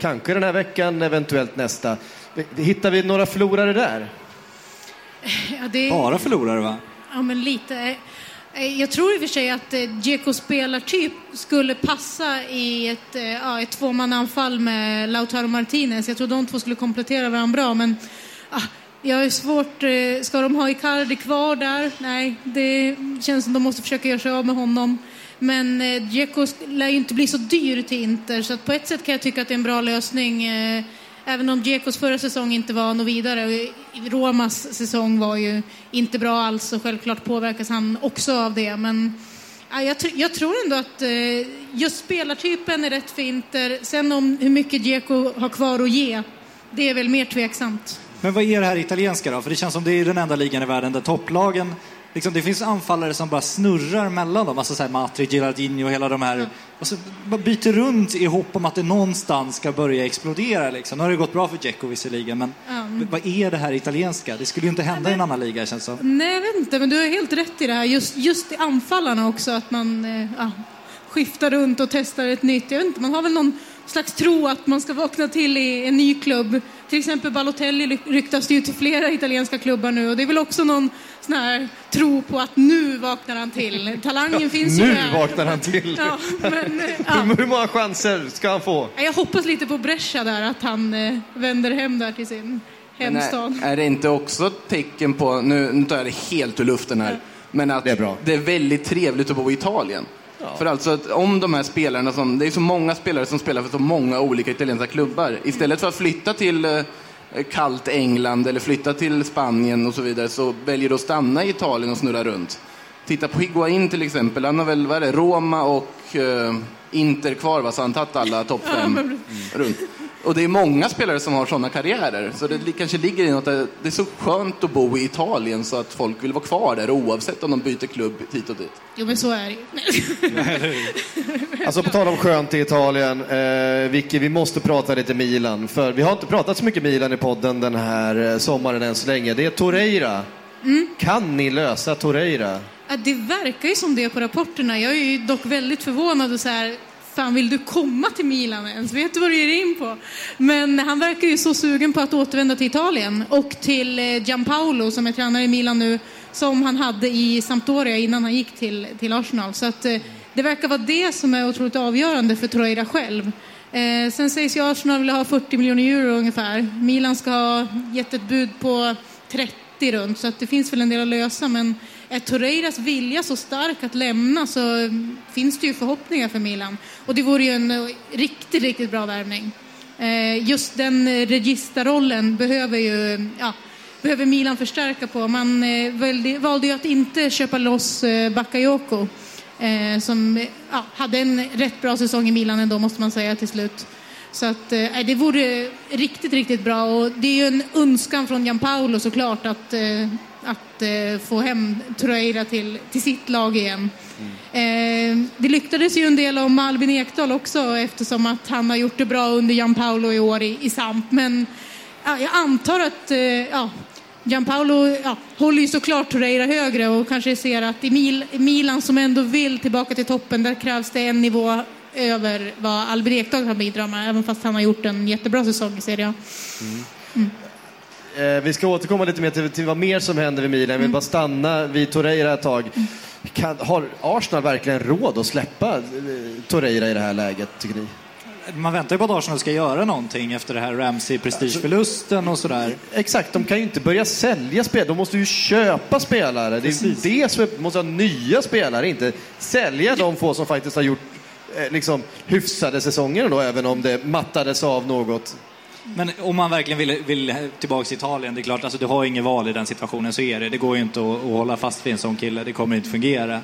kanske den här veckan, eventuellt nästa. Hittar vi några förlorare där? Ja, det... Bara förlorare, va? Ja, men lite. Eh, jag tror i och för sig att eh, Djeko spelartyp skulle passa i ett, eh, ja, ett tvåmannaanfall med Lautaro Martinez. Jag tror de två skulle komplettera varandra bra, men ah, jag har svårt... Ska de ha Icardi kvar där? Nej, det känns som de måste försöka göra sig av med honom. Men Djeko lär ju inte bli så dyr till Inter, så att på ett sätt kan jag tycka att det är en bra lösning. Även om Dzekos förra säsong inte var något vidare. Romas säsong var ju inte bra alls och självklart påverkas han också av det. Men jag, tr- jag tror ändå att eh, just spelartypen är rätt för Inter. Sen om hur mycket Dzeko har kvar att ge, det är väl mer tveksamt. Men vad är det här italienska då? För det känns som det är den enda ligan i världen där topplagen Liksom, det finns anfallare som bara snurrar mellan dem, alltså så här Matri, Girardinho och hela de här. Och så bara byter runt i hopp om att det någonstans ska börja explodera. Liksom. Nu har det gått bra för Dzeko visserligen, men vad är det här italienska? Det skulle ju inte hända i en annan liga känns det som. Nej, jag vet inte, men du har helt rätt i det här. Just, just i anfallarna också, att man eh, ja, skiftar runt och testar ett nytt. Jag vet inte, man har väl någon slags tro att man ska vakna till i en ny klubb. Till exempel Balotelli ry- ryktas det ju till flera italienska klubbar nu och det är väl också någon sån här tro på att nu vaknar han till. Talangen finns ju Nu där. vaknar han till. Ja, men, ja. Hur, många chanser ska han få? Jag hoppas lite på Brescia där, att han eh, vänder hem där till sin Men hemstad. är, är det inte också ett tecken på, nu, nu tar jag det helt ur luften här, men att Det är bra. det är väldigt trevligt att bo i Italien. För alltså att om de här spelarna som, det är så många spelare som spelar för så många olika italienska klubbar. Istället för att flytta till eh, kallt England eller flytta till Spanien och så vidare så väljer de att stanna i Italien och snurra runt. Titta på Higuain till exempel, han har väl, vad är det, Roma och eh, Inter kvar va, så han tagit alla topp fem runt. Och det är många spelare som har sådana karriärer, så det kanske ligger i något att det är så skönt att bo i Italien så att folk vill vara kvar där oavsett om de byter klubb hit och dit. Jo, men så är det. Alltså på tal om skönt i Italien, eh, Vicky, vi måste prata lite Milan. För vi har inte pratat så mycket Milan i podden den här eh, sommaren än så länge. Det är Torreira. Kan ni lösa Torreira? Ja, det verkar ju som det på rapporterna. Jag är ju dock väldigt förvånad och så här, fan vill du komma till Milan ens? Vet du vad du ger in på? Men han verkar ju så sugen på att återvända till Italien och till eh, Gianpaolo som är tränare i Milan nu, som han hade i Sampdoria innan han gick till, till Arsenal. Så att, eh, det verkar vara det som är otroligt avgörande för Troira själv. Eh, sen sägs ju Arsenal vilja ha 40 miljoner euro ungefär. Milan ska ha gett ett bud på 30 runt, så att det finns väl en del att lösa. Men är Torreiras vilja så stark att lämna så finns det ju förhoppningar för Milan. Och det vore ju en eh, riktigt, riktigt bra värvning. Eh, just den eh, registerrollen behöver ju ja, behöver Milan förstärka på. Man valde, ju att inte köpa loss Bakayoko som ja, hade en rätt bra säsong i Milan ändå måste man säga till slut. Så att, eh, det vore riktigt, riktigt bra och det är ju en önskan från Gianpaolo såklart att, eh, att eh, få hem Torreira till, till sitt lag igen. Eh, det lyckades ju en del om Albin Ekdal också eftersom att han har gjort det bra under Gianpaolo i år i, i Samp. Men ja, jag antar att eh, ja, Gianpaolo ja, håller ju såklart Torreira högre och kanske ser att i Mil, Milan som ändå vill tillbaka till toppen, där krävs det en nivå över vad Albin Ekdal kan bidra med, även fast han har gjort en jättebra säsong i Serie A. Eh, vi ska återkomma lite mer till, till vad mer som händer vid Milan. Jag vill bara stanna vid Torreira ett tag. Kan, har Arsenal verkligen råd att släppa eh, Torreira i det här läget, tycker ni? Man väntar ju på att Arsenal ska göra någonting efter det här Ramsey-prestigeförlusten och sådär. Exakt, de kan ju inte börja sälja spelare. De måste ju köpa spelare. Det är det som är, måste ha nya spelare, inte sälja de få som faktiskt har gjort eh, liksom, hyfsade säsonger då, även om det mattades av något. Men om man verkligen vill, vill tillbaka till Italien, det är klart, alltså, du har inget val i den situationen, så är det. Det går ju inte att, att hålla fast vid en sån kille, det kommer inte fungera.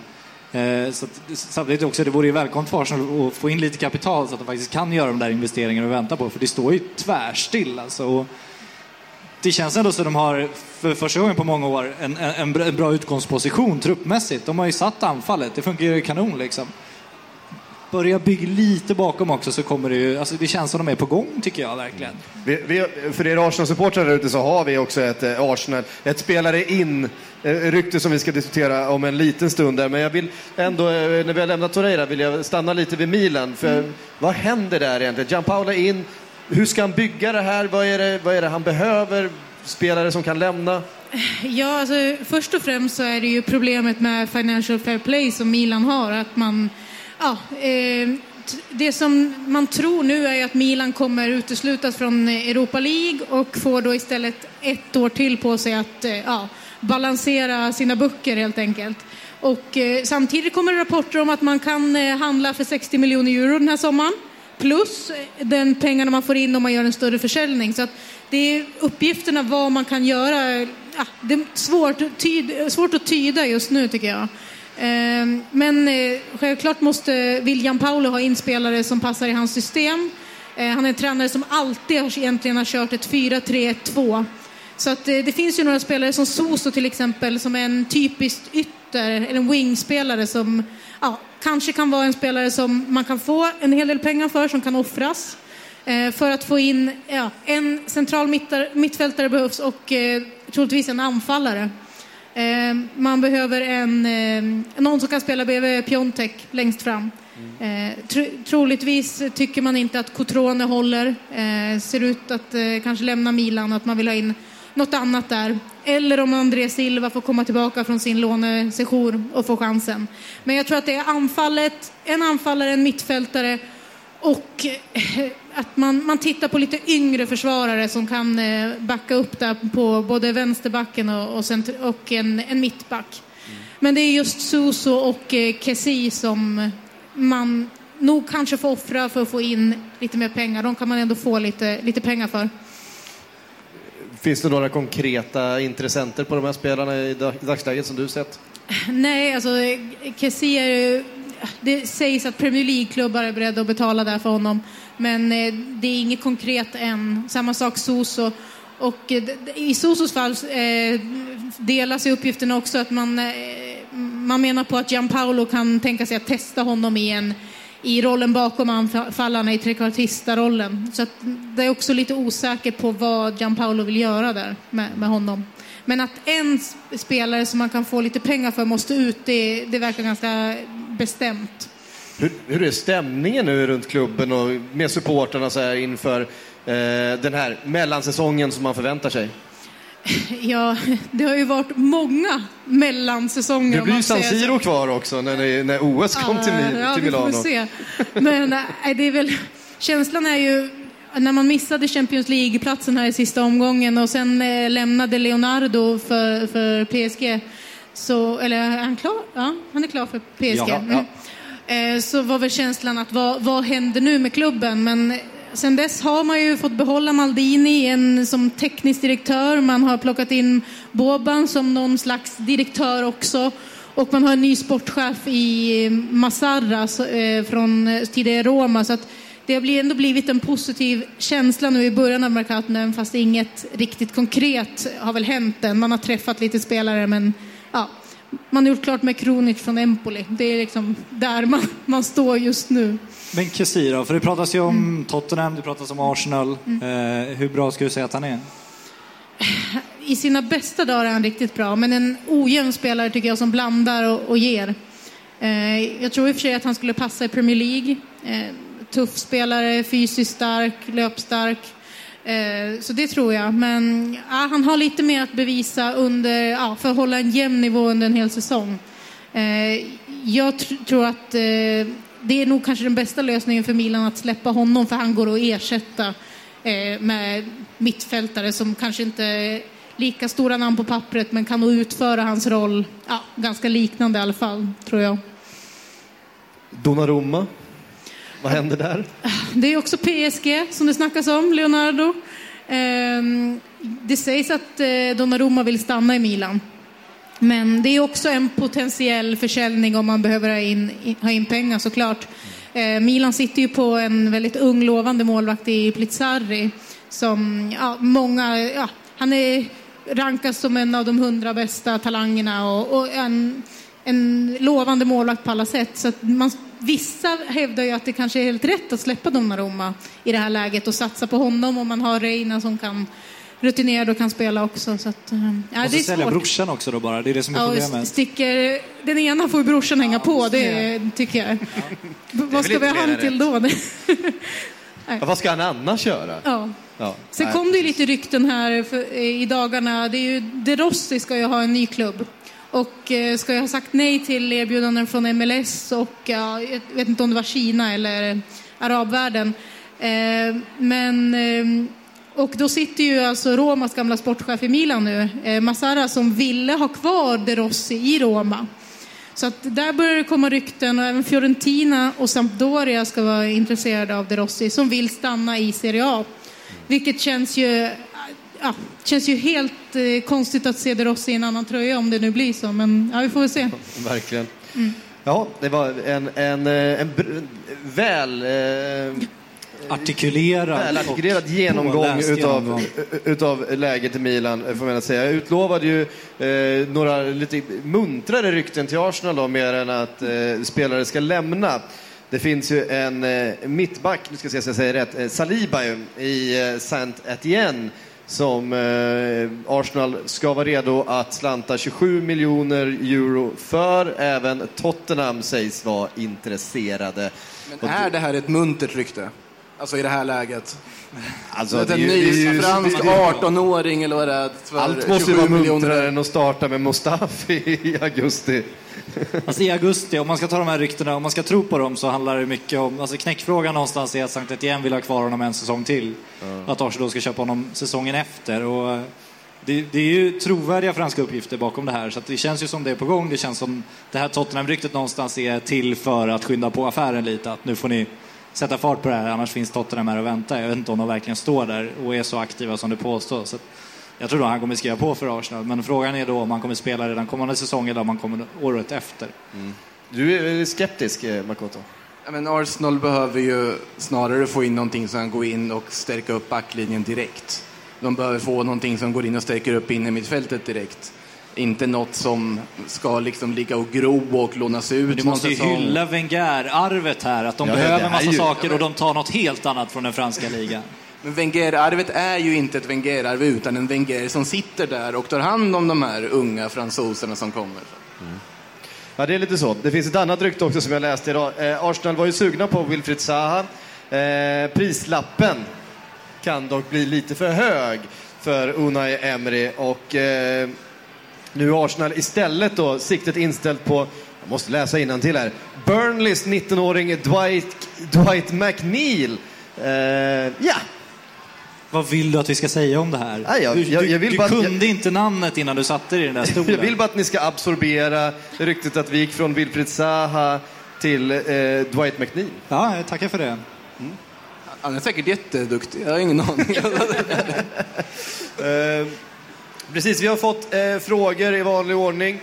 Eh, så att, samtidigt också, det vore ju välkommet för Arsenal att få in lite kapital så att de faktiskt kan göra de där investeringarna och vänta på, för det står ju tvärstill alltså. Och det känns ändå som de har, för första gången på många år, en, en, en bra- en bra utgångsposition truppmässigt. De har ju satt anfallet, det funkar ju kanon liksom. Börja bygga lite bakom också så kommer det ju, alltså det känns som de är på gång tycker jag verkligen. Vi, vi, för er Arsenal-supportrar där ute så har vi också ett eh, Arsenal, ett spelare in eh, rykte som vi ska diskutera om en liten stund där. Men jag vill ändå, eh, när vi har lämnat Torreira, vill jag stanna lite vid Milan. För vad händer där egentligen? Gianpaolo in, hur ska han bygga det här? Vad är det, vad är det han behöver? Spelare som kan lämna? Ja, alltså, först och främst så är det ju problemet med Financial Fair Play som Milan har. Att man, ja, eh, det som man tror nu är att Milan kommer uteslutas från Europa League och får då istället ett år till på sig att eh, ja, balansera sina böcker helt enkelt. Och eh, samtidigt kommer det rapporter om att man kan eh, handla för 60 miljoner euro den här sommaren. Plus eh, den pengarna man får in om man gör en större försäljning. Så att det är uppgifterna vad man kan göra. Eh, ja, det är svårt, tyd, svårt att tyda just nu tycker jag. Ehm, men eh, självklart måste William Paolo ha inspelare som passar i hans system. Eh, han är en tränare som alltid egentligen har kört ett 4-3-1-2. Så att eh, det finns ju några spelare som Soso till exempel som är en typisk ytter, eller en wingspelare som ja, kanske kan vara en spelare som man kan få en hel del pengar för, som kan offras. För att få in, ja, en central mittfältare behövs och eh, troligtvis en anfallare. Eh, man behöver en, eh, någon som kan spela bredvid Piontek längst fram. Eh, tro, troligtvis tycker man inte att Cotrone håller. Ser ut att eh, kanske lämna Milan, att man vill ha in något annat där. Eller om André Silva får komma tillbaka från sin lånesejour och få chansen. Men jag tror att det är anfallet, en anfallare, en mittfältare och eh, att man, man tittar på lite yngre försvarare som kan eh, backa upp där på både vänsterbacken och, och, center, och en, en mittback. Men det är just Suso och eh, Kessi som man nog kanske får offra för att få in lite mer pengar. De kan man ändå få lite, lite pengar för. Finns det några konkreta intressenter på de här spelarna i dag- i dagsläget som du sett? Nej, alltså Kessie är ju... Det sägs att Premier League-klubbar är beredda att betala där för honom. Men eh, det är inget konkret än. Samma sak Soso. Och eh, i Sosos fall eh, delas i uppgifterna också att man, eh, man menar på att Gianpaolo kan tänka sig att testa honom i, en, i rollen bakom anfallarna, i trekvartista-rollen. Så att det är också lite osäkert på vad Gianpaolo vill göra där med, med honom. Men att en spelare som man kan få lite pengar för måste ut, det, det verkar ganska bestämt. Hur, hur är stämningen nu runt klubben och med supporterna så här inför eh, den här mellansäsongen som man förväntar sig? Ja, det har ju varit många mellansäsonger. Det blir San. Siro kvar också när, ni, när OS kom till, Mi- ja, till vi får Milano. se. Men nej, det är väl, känslan är ju när man missade Champions League-platsen här i sista omgången och sen eh, lämnade Leonardo för, för PSG. Så, eller är han klar? Ja, han är klar för PSG. Jaha, Mm. Eh, så var väl känslan att vad, vad händer nu med klubben? Men sen dess har man ju fått behålla Maldini en, som teknisk direktör. Man har plockat in Boban som någon slags direktör också. Och man har en ny sportchef i Massarra eh, från tidigare Roma. Så att det har ändå blivit en positiv känsla nu i början av Mercaton, fast inget riktigt konkret har väl hänt än. Man har träffat lite spelare, men ja, man har gjort klart med Kronic från Empoli. Det är liksom där man, man står just nu. Men Kessie då? För det pratas ju om Mm. Tottenham, det pratas om Arsenal. Eh, hur bra skulle du säga att han är? I sina bästa dagar är han riktigt bra, men en ojämn spelare tycker jag som blandar och, och ger. Eh, jag tror i och för sig att han skulle passa i Premier League. Eh, tuff spelare, fysiskt stark, löpstark. Eh, så det tror jag. Men ja, han har lite mer att bevisa under, ja, för att hålla en jämn nivå under en hel säsong. Eh, jag tr- tror att eh, det är nog kanske den bästa lösningen för Milan att släppa honom för han går att ersätta med mittfältare som kanske inte är lika stora namn på pappret men kan nog utföra hans roll ja, ganska liknande i alla fall, tror jag. Donnarumma, vad händer där? Det är också PSG som det snackas om, Leonardo. Ehm, det sägs att eh, Donnarumma vill stanna i Milan. Men det är också en potentiell försäljning om man behöver ha in, ha in pengar såklart. Eh, Milan sitter ju på en väldigt ung lovande målvakt i Plizzarri som ja, många, ja, han är rankas som en av de hundra bästa talangerna och, och en, en lovande målvakt på alla sätt. Så att man, vissa hävdar ju att det kanske är helt rätt att släppa Donnarumma i det här läget och satsa på honom om man har Reina som kan rutinerad och kan spela också. Så att, eh, ja, Måste det är sälja svårt. brorsan också då bara, det är det som är Ja, och problemet. sticker, den ena får ju brorsan hänga på, det tycker jag. Vad ska vi ha han till då? Ja, vad ska han annars göra? ja. Ja, Sen nej. kom det ju lite rykten här för, i dagarna. Det är ju, De Rossi ska ju ha en ny klubb. Och eh, ska ju ha sagt nej till erbjudanden från MLS och ja, jag vet inte om det var Kina eller arabvärlden. Eh, men, eh, och då sitter ju alltså Romas gamla sportchef i Milan nu, Massara, som ville ha kvar De Rossi i Roma. Så att där börjar det komma rykten och även Fiorentina och Sampdoria ska vara intresserade av De Rossi som vill stanna i Serie A. Vilket känns ju, ja, känns ju helt eh, konstigt att se De Rossi i en annan tröja om det nu blir så. Men ja, vi får väl se. Verkligen. Mm. Ja, det var en, en, eh, en br- väl eh, Artikulerad välartikulerad genomgång utav, genomgång. utav läget i Milan, får man säga. Jag utlovade ju eh, några lite muntrare rykten till Arsenal då, mer än att eh, spelare ska lämna. Det finns ju en eh, mittback, nu ska jag se så jag säger rätt, eh, Saliba ju, i eh, Saint Etienne som eh, Arsenal ska vara redo att slanta 27 miljoner euro för. Även Tottenham sägs vara intresserade. Men är det här ett muntert rykte? Alltså i det här läget? Alltså, det är en ju- det är ju- ny fransk det är- 18-åring eller vad det är. Allt måste ju 27 vara miljoner. muntrare än att starta med Mustafi i augusti. Alltså i augusti, om man ska ta de här ryktena, om man ska tro på dem så handlar det mycket om, alltså knäckfrågan någonstans är att Sankt Etienne vill ha kvar honom en säsong till. Att Arsenal ska köpa honom säsongen efter. Och eh, det, det är ju trovärdiga franska uppgifter bakom det här, så det känns ju som det är på gång. Det känns som det här Tottenham-ryktet någonstans är till för att skynda på affären lite. Att nu får ni sätta fart på det här, annars finns Tottenham här och vänta. Jag vet inte om de verkligen står där och är så aktiva som det påstås. Jag tror nog han kommer skriva på för Arsenal, men frågan är då om han kommer spela redan kommande säsong eller om han kommer året efter. Du är skeptisk, eh, Makoto? Ja, men Arsenal behöver ju snarare få in någonting som går in och stärka upp backlinjen direkt. De behöver få någonting som går in och stärker upp inne i mittfältet direkt. Inte något som ska liksom ligga och gro och lånas ut Men du måste ju säsong. hylla Wenger-arvet här, att de Ja, behöver massa ju- saker Ja, och de tar något helt annat från den franska ligan. Men Wenger-arvet är ju inte ett Wenger-arv utan en Wenger som sitter där och tar hand om de här unga fransoserna som kommer. Ja, det är lite så. Det finns ett annat rykte också som jag läste idag. Eh, Arsenal var ju sugna på Wilfried Zaha. Eh, prislappen kan dock bli lite för hög för Unai Emery och eh, nu är Arsenal istället då siktet inställt på, jag måste läsa till här, Burnleys 19-åring Dwight, Dwight McNeil. Eh, yeah. Vad vill du att vi ska säga om det här? Nej, jag- du jag- jag vill du bara- kunde inte namnet innan du satte dig i den där stolen. jag vill bara att ni ska absorbera ryktet att vi gick från Wilfried Zaha till eh, Dwight McNeil. Ja, jag tackar för det. Han är säkert jätteduktig, jag har ingen aning. Eh, precis, vi har fått eh, frågor i vanlig ordning.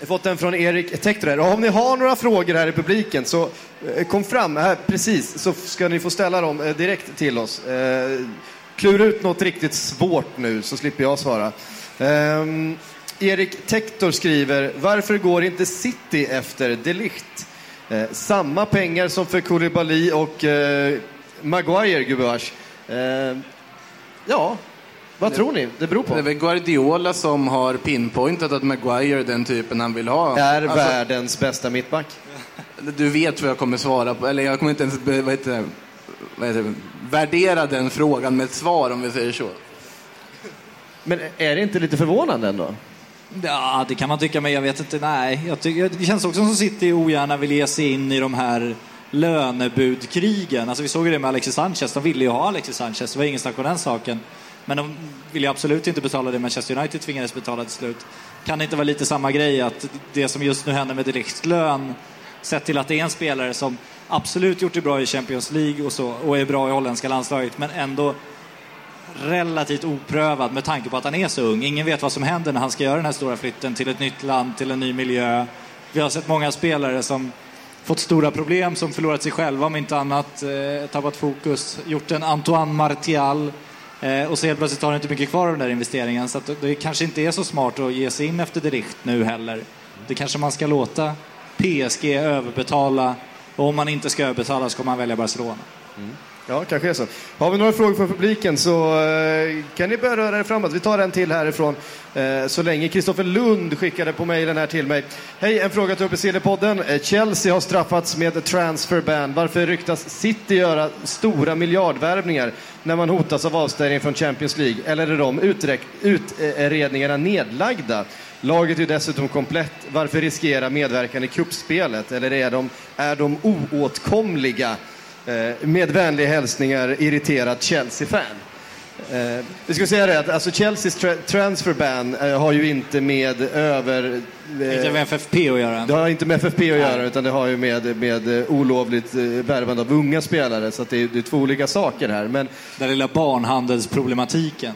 Jag har fått en från Erik Tektor här. Om ni har några frågor här i publiken så eh, kom fram här precis så ska ni få ställa dem eh, direkt till oss. Eh, klura ut något riktigt svårt nu så slipper jag svara. Erik Tektor skriver, varför går inte City efter Delicht? Samma pengar som för Koulibaly och Maguire, gubevars. Ja, vad tror ni? Det beror på. Det är väl Guardiola som har pinpointat att Maguire är den typen han vill ha. Är Alltså, världens bästa mittback. Du vet vad jag kommer svara på, eller jag kommer inte ens vad heter det, vad heter det, värdera den frågan med ett svar om vi säger så. Men är det inte lite förvånande ändå? Ja, det kan man tycka, men jag vet inte. Nej, jag tycker, det känns också som City ogärna vill ge sig in i de här lönebudkrigen. Alltså, vi såg ju det med Alexis Sanchez. De ville ju ha Alexis Sanchez, det var ingen snack om den saken. Men de ville ju absolut inte betala det Manchester United tvingades betala till slut. Kan det inte vara lite samma grej att det som just nu händer med Delichts lön, sett till att det är en spelare som absolut gjort det bra i Champions League och så, och är bra i holländska landslaget, men ändå relativt oprövad med tanke på att han är så ung. Ingen vet vad som händer när han ska göra den här stora flytten till ett nytt land, till en ny miljö. Vi har sett många spelare som fått stora problem, som förlorat sig själva om inte annat, eh, tappat fokus, gjort en Antoine Martial eh, Eh, och så helt plötsligt har du inte mycket kvar av den där investeringen. Så att det kanske inte är så smart att ge sig in efter Delicht nu heller. Det kanske man ska låta PSG överbetala och om man inte ska överbetala så kommer man välja Barcelona. Mm. Ja, kanske är så. Har vi några frågor från publiken så eh, kan ni börja röra er framåt. Vi tar en till härifrån eh, så länge. Kristoffer Lund skickade på mejlen här till mig. Hej, en fråga till UPC-podden. Eh, Chelsea har straffats med transferban. Varför ryktas City göra stora miljardvärvningar när man hotas av avstängning från Champions League? Eller är de utredningarna nedlagda? Laget är ju dessutom komplett. Varför riskera medverkan i kuppspelet? Eller är de, är de oåtkomliga? Eh, med vänliga hälsningar, irriterat Chelsea-fan. Eh, vi ska säga det att alltså Chelseas tra- transfer ban eh, har ju inte med över... eh, Inte med FFP att göra. det har inte med FFP att göra utan det har ju med, med olovligt eh, värvande av unga spelare så det, är, det är två olika saker här. Men Den lilla barnhandelsproblematiken.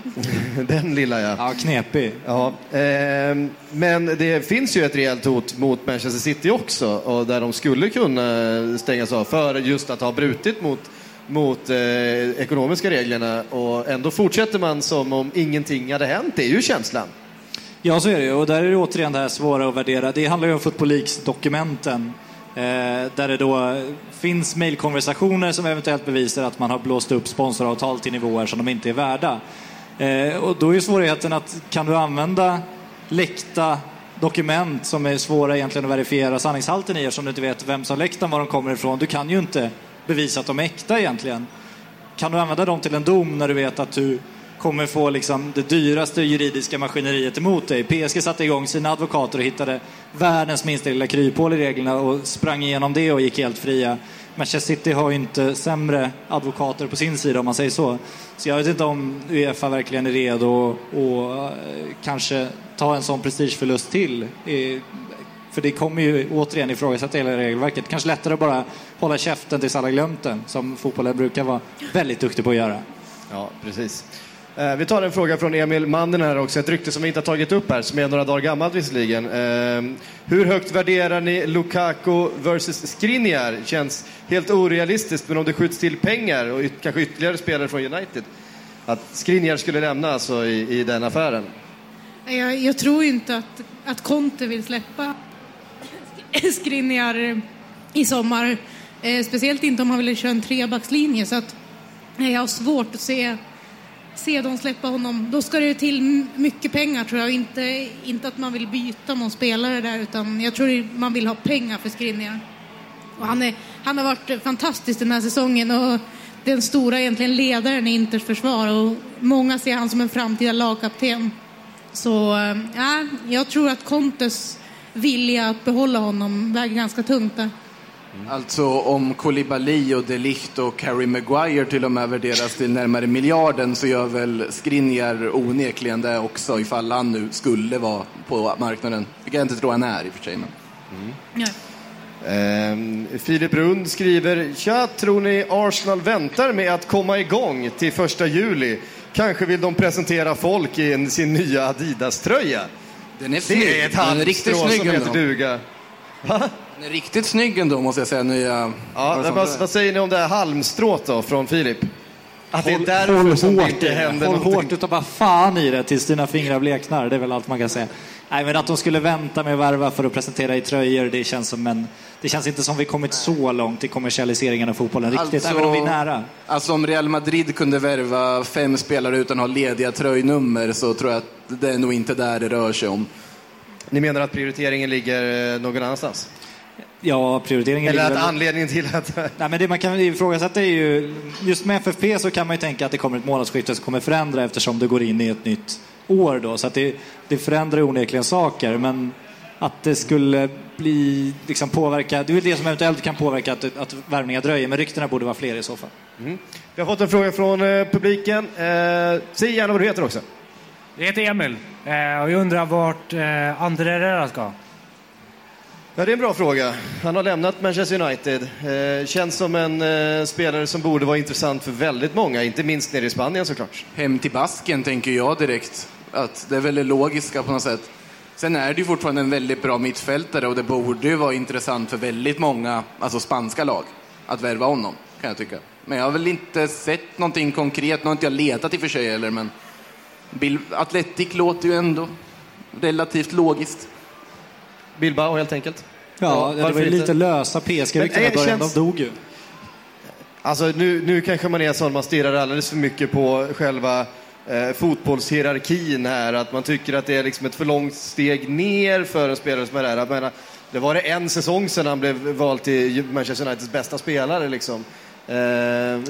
den lilla ja. Ja, knepig. Ja, ehm, men det finns ju ett rejält hot mot Manchester City också och där de skulle kunna stängas av för just att ha brutit mot, mot eh, ekonomiska reglerna och ändå fortsätter man som om ingenting hade hänt. Det är ju känslan. Ja, så är det ju. Och där är det återigen det här svåra att värdera. Det handlar ju om Football Leaks-dokumenten. Eh, där det då finns mejlkonversationer som eventuellt bevisar att man har blåst upp sponsoravtal till nivåer som de inte är värda. Eh, och då är ju svårigheten att kan du använda läckta dokument som är svåra egentligen att verifiera sanningshalten i eftersom du inte vet vem som läckt dem, var de kommer ifrån. Du kan ju inte bevisa att de är äkta egentligen. Kan du använda dem till en dom när du vet att du kommer få liksom det dyraste juridiska maskineriet emot dig? PSG satte igång sina advokater och hittade världens minsta lilla kryphål i reglerna och sprang igenom det och gick helt fria. Manchester City har ju inte sämre advokater på sin sida om man säger så. Så jag vet inte om Uefa verkligen är redo att eh, kanske ta en sån prestigeförlust till. Eh, för det kommer ju återigen ifrågasätta hela regelverket. Kanske lättare att bara hålla käften tills alla glömt den, som fotbollen brukar vara väldigt duktig på att göra. Ja, precis. Eh, Vi tar en fråga från Emil Mannen här också, ett rykte som vi inte har tagit upp här, som är några dagar gammalt visserligen. Eh, Hur högt värderar ni Lukaku versus Skriniar? Känns helt orealistiskt, men om det skjuts till pengar och yt- kanske ytterligare spelare från United, att Skriniar skulle lämna alltså i, i den affären? Jag, jag tror ju inte att, att Conte vill släppa Skriniar i sommar. Eh, speciellt inte om man vill köra en trebackslinje. Så att, eh, jag har svårt att se, se dem släppa honom. Då ska det till mycket pengar tror jag. Inte, inte att man vill byta någon spelare där utan jag tror man vill ha pengar för Skriniar. Och han, är, han har varit fantastisk den här säsongen och den stora egentligen ledaren i Inters försvar och många ser han som en framtida lagkapten. Så eh, jag tror att Contes vilja att behålla honom väger ganska tungt där. Alltså om Koulibaly och De Ligt och Harry Maguire till och med värderas till närmare miljarden så gör väl Skriniar onekligen det också ifall han nu skulle vara på marknaden. Vilket jag inte tror han är i och för sig. Men... Ja. Ehm, Filip Rund skriver, Tja, tror ni Arsenal väntar med att komma igång till första juli? Kanske vill de presentera folk i en, sin nya Adidas-tröja? Den är Det är ett snygg som heter duga. Den är riktigt snygg ändå måste jag säga. Nya... Ja, men vad, vad säger ni om det här halmstrået då från Filip? Att det är Håll, därför håll som det hårt det. händer Håll någonting. hårt utav bara fan i det tills dina fingrar bleknar. Det är väl allt man kan säga. Nej, men att de skulle vänta med att värva för att presentera i tröjor, det känns som en... Det känns inte som vi kommit så långt i kommersialiseringen av fotbollen riktigt, Alltså- även om vi är nära. Alltså om Real Madrid kunde värva fem spelare utan att ha lediga tröjnummer så tror jag att det är nog inte där det rör sig om. Ni menar att prioriteringen ligger eh, någon annanstans? Ja, prioriteringen Eller att väl- anledningen till att... Nej, men det man kan ifrågasätta är ju, just med FFP så kan man ju tänka att det kommer ett månadsskifte som kommer förändra eftersom det går in i ett nytt år då. Så att det, det förändrar onekligen saker. Men att det skulle bli, liksom påverka, det är väl det som eventuellt kan påverka att, att värvningar dröjer. Men ryktena borde vara fler i så fall. Vi har fått en fråga från eh, publiken. Eh, säg gärna vad du heter också. Jag heter Emil eh, och jag undrar vart eh, André Herrera ska. Ja, det är en bra fråga. Han har lämnat Manchester United. Eh, känns som en eh, spelare som borde vara intressant för väldigt många, inte minst nere i Spanien såklart. Hem till Basken tänker jag direkt. Att det är väl det logiska på något sätt. Sen är det ju fortfarande en väldigt bra mittfältare och det borde ju vara intressant för väldigt många, alltså spanska lag, att värva honom, kan jag tycka. Men jag har väl inte sett någonting konkret, nu har inte jag letat i och för sig heller, men Bil- Atletic låter ju ändå relativt logiskt. Bilbao helt enkelt. Ja, det var ju inte? lite lösa PSG-rykten i början. känns- De dog ju. Alltså nu, nu kanske man är sån, man stirrar alldeles för mycket på själva eh, fotbollshierarkin här. Att man tycker att det är liksom ett för långt steg ner för en spelare som är där. Jag menar, det var det en säsong sedan han blev vald till Manchester Uniteds bästa spelare. Liksom. Eh,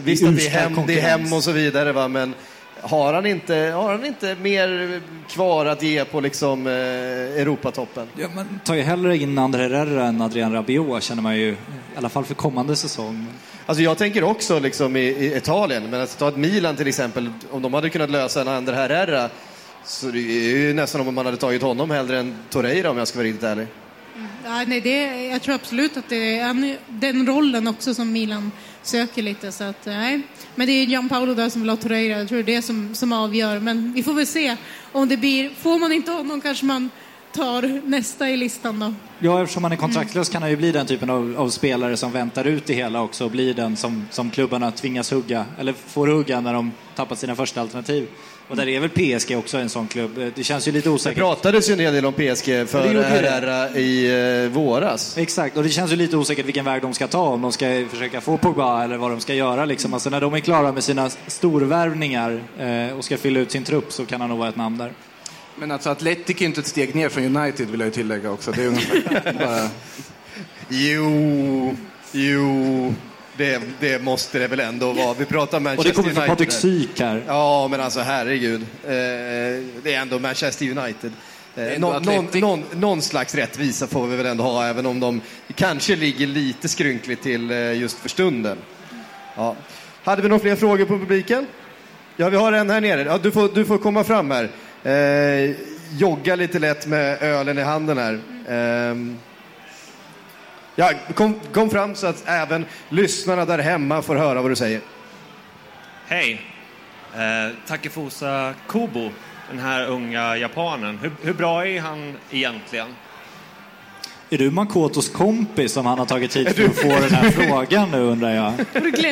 visst att det är, hem, det är hem och så vidare, va? men har han, inte, har han inte mer kvar att ge på liksom, eh, Europatoppen? Ja, man tar ju hellre in André Herrera än Adrian Rabiot känner man ju, i alla fall för kommande säsong. Alltså jag tänker också liksom i, i Italien, men att ta ett Milan till exempel, om de hade kunnat lösa en Ander Herrera, så det är ju nästan om man hade tagit honom hellre än Torreira om jag ska vara riktigt ärlig. Ja, nej, det, jag tror absolut att det är den rollen också som Milan söker lite. Så att, eh, nej. Men det är Gianpaolo där som vill ha Torreira. Jag tror det är det som, som avgör. Men vi får väl se om det blir... Får man inte honom kanske man tar nästa i listan då. Ja, eftersom han är kontraktlös kan han ju bli den typen av, av spelare som väntar ut det hela också och blir den som, som klubbarna tvingas hugga, eller får hugga när de tappar sina första alternativ. Och där är väl PSG också en sån klubb. Det känns ju lite Det osäkert. pratades ju en hel del om PSG det för det. Herrera i eh, våras. Exakt, och det känns ju lite osäkert vilken väg de ska ta, om de ska försöka få Pogba eller vad de ska göra. Liksom. Alltså, när de är klara med sina storvärvningar eh, och ska fylla ut sin trupp så kan han nog vara ett namn där. Men alltså Atletic är inte ett steg ner från United vill jag ju tillägga också. Det är ungefär bara... Jo, jo, det, det måste det väl ändå vara. Vi pratar Och Manchester det kommer från United. Patrik Syk här. Ja, men alltså herregud. Eh, det är ändå Manchester United. Eh, någon, någon, någon, någon slags rättvisa får vi väl ändå ha, även om de kanske ligger lite skrynkligt till eh, just för stunden. Ja. Hade vi några fler frågor på publiken? Ja, vi har en här nere. Ja, du, får, du får komma fram här. Eh, jogga lite lätt med ölen i handen här. Ehm, ja, kom, kom fram så att även lyssnarna där hemma får höra vad du säger. Hej! Eh, Takefusa Kobo, den här unga japanen. Hur, hur bra är han egentligen? Är du Makotos kompis som han har tagit hit för att få den här frågan nu undrar jag?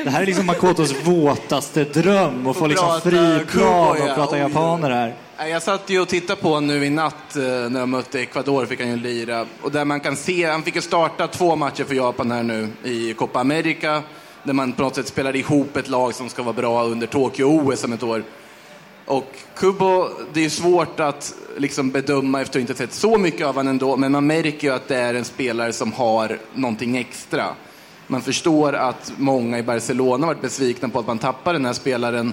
Det här är liksom Makotos våtaste dröm att få liksom fri plan och prata japaner här. Jag satt ju och tittade på honom nu i natt eh, när de mötte Ecuador, fick han ju lira. Och där man kan se, han fick ju starta två matcher för Japan här nu i Copa America. Där man på något sätt spelar ihop ett lag som ska vara bra under Tokyo-OS om ett år. Och Kubo, det är svårt att liksom bedöma efter att inte sett så mycket av honom ändå, men man märker ju att det är en spelare som har någonting extra. Man förstår att många i Barcelona varit besvikna på att man tappar den här spelaren.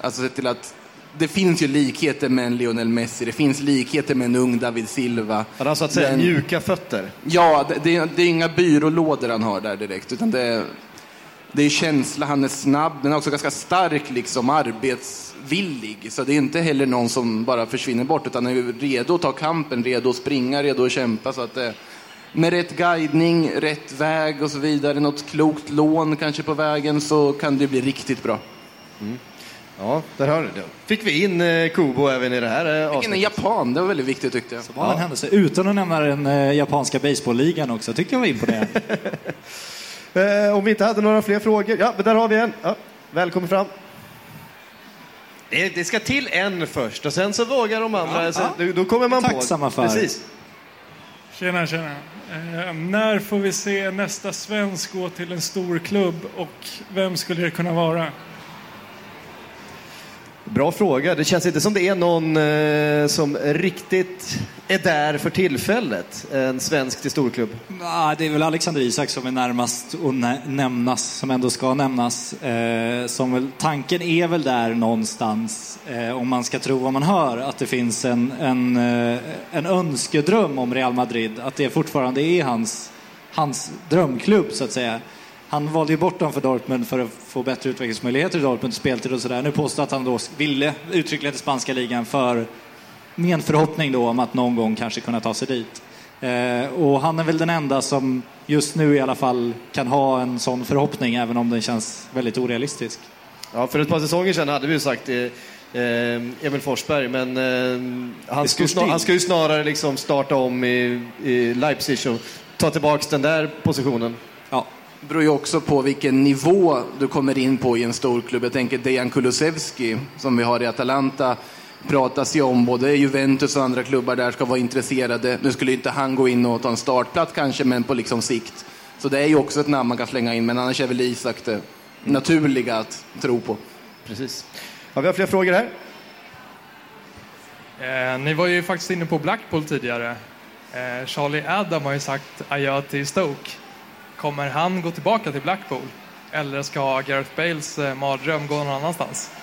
Alltså sett till att det finns ju likheter med en Lionel Messi, det finns likheter med en ung David Silva. Han har så att säga Men- mjuka fötter. Ja, det, det, är- det är inga byrålådor han har där direkt, utan det det är känsla, han är snabb, men också ganska stark, liksom arbetsvillig. Så det är inte heller någon som bara försvinner bort, utan är redo att ta kampen, redo att springa, redo att kämpa. Så att det, med rätt guidning, rätt väg och så vidare, något klokt lån kanske på vägen, så kan det bli riktigt bra. Ja, där hör du det. Fick vi in eh, Kubo även i det här eh, Vilken är avsnittet. japan, det var väldigt viktigt tyckte jag. Av en händelse, utan att nämna den eh, japanska baseballligan också, tyckte jag var imponerande. Eh, om vi inte hade några fler frågor. Ja, men där har vi en. Ja, välkommen fram. Det, det ska till en först och sen så vågar de andra. Ja, sen, ja. Då, då kommer man Tacksamma på. för. Precis. Tjena, tjena. Eh, när får vi se nästa svensk gå till en stor klubb och vem skulle det kunna vara? Bra fråga. Det känns inte som det är någon eh, som riktigt är där för tillfället. En svensk till storklubb. Nah, det är väl Alexander Isak som är närmast att nä- nämnas, som ändå ska nämnas. Eh, som väl, tanken är väl där någonstans, eh, om man ska tro vad man hör, att det finns en, en, eh, en önskedröm om Real Madrid. Att det fortfarande är hans, hans drömklubb, så att säga. Han valde ju bort dem för Dortmund för att få bättre utvecklingsmöjligheter i Dortmund, speltid och sådär. Nu påstår att han då ville uttryckligen till spanska ligan för med en förhoppning då om att någon gång kanske kunna ta sig dit. Eh, och han är väl den enda som just nu i alla fall kan ha en sån förhoppning, även om den känns väldigt orealistisk. Ja, för ett par säsonger sedan hade vi ju sagt eh, eh, Emil Forsberg, men eh, han, ska snar, han ska ju snarare liksom starta om i, i Leipzig och ta tillbaka den där positionen. Ja. Beror ju också på vilken nivå du kommer in på i en stor klubb. Jag tänker Dejan Kulusevski som vi har i Atalanta pratas ju om. Både Juventus och andra klubbar där ska vara intresserade. Nu skulle ju inte han gå in och ta en startplats kanske, men på liksom sikt. Så det är ju också ett namn man kan slänga in, men annars är väl Isak det naturliga att tro på. Precis. Ja, vi har fler frågor här. Eh, ni var ju faktiskt inne på Blackpool tidigare. Eh, Charlie Adam har ju sagt adjö till Stoke. Kommer han gå tillbaka till Blackpool? Eller ska Gareth Bales eh, mardröm gå någon annanstans?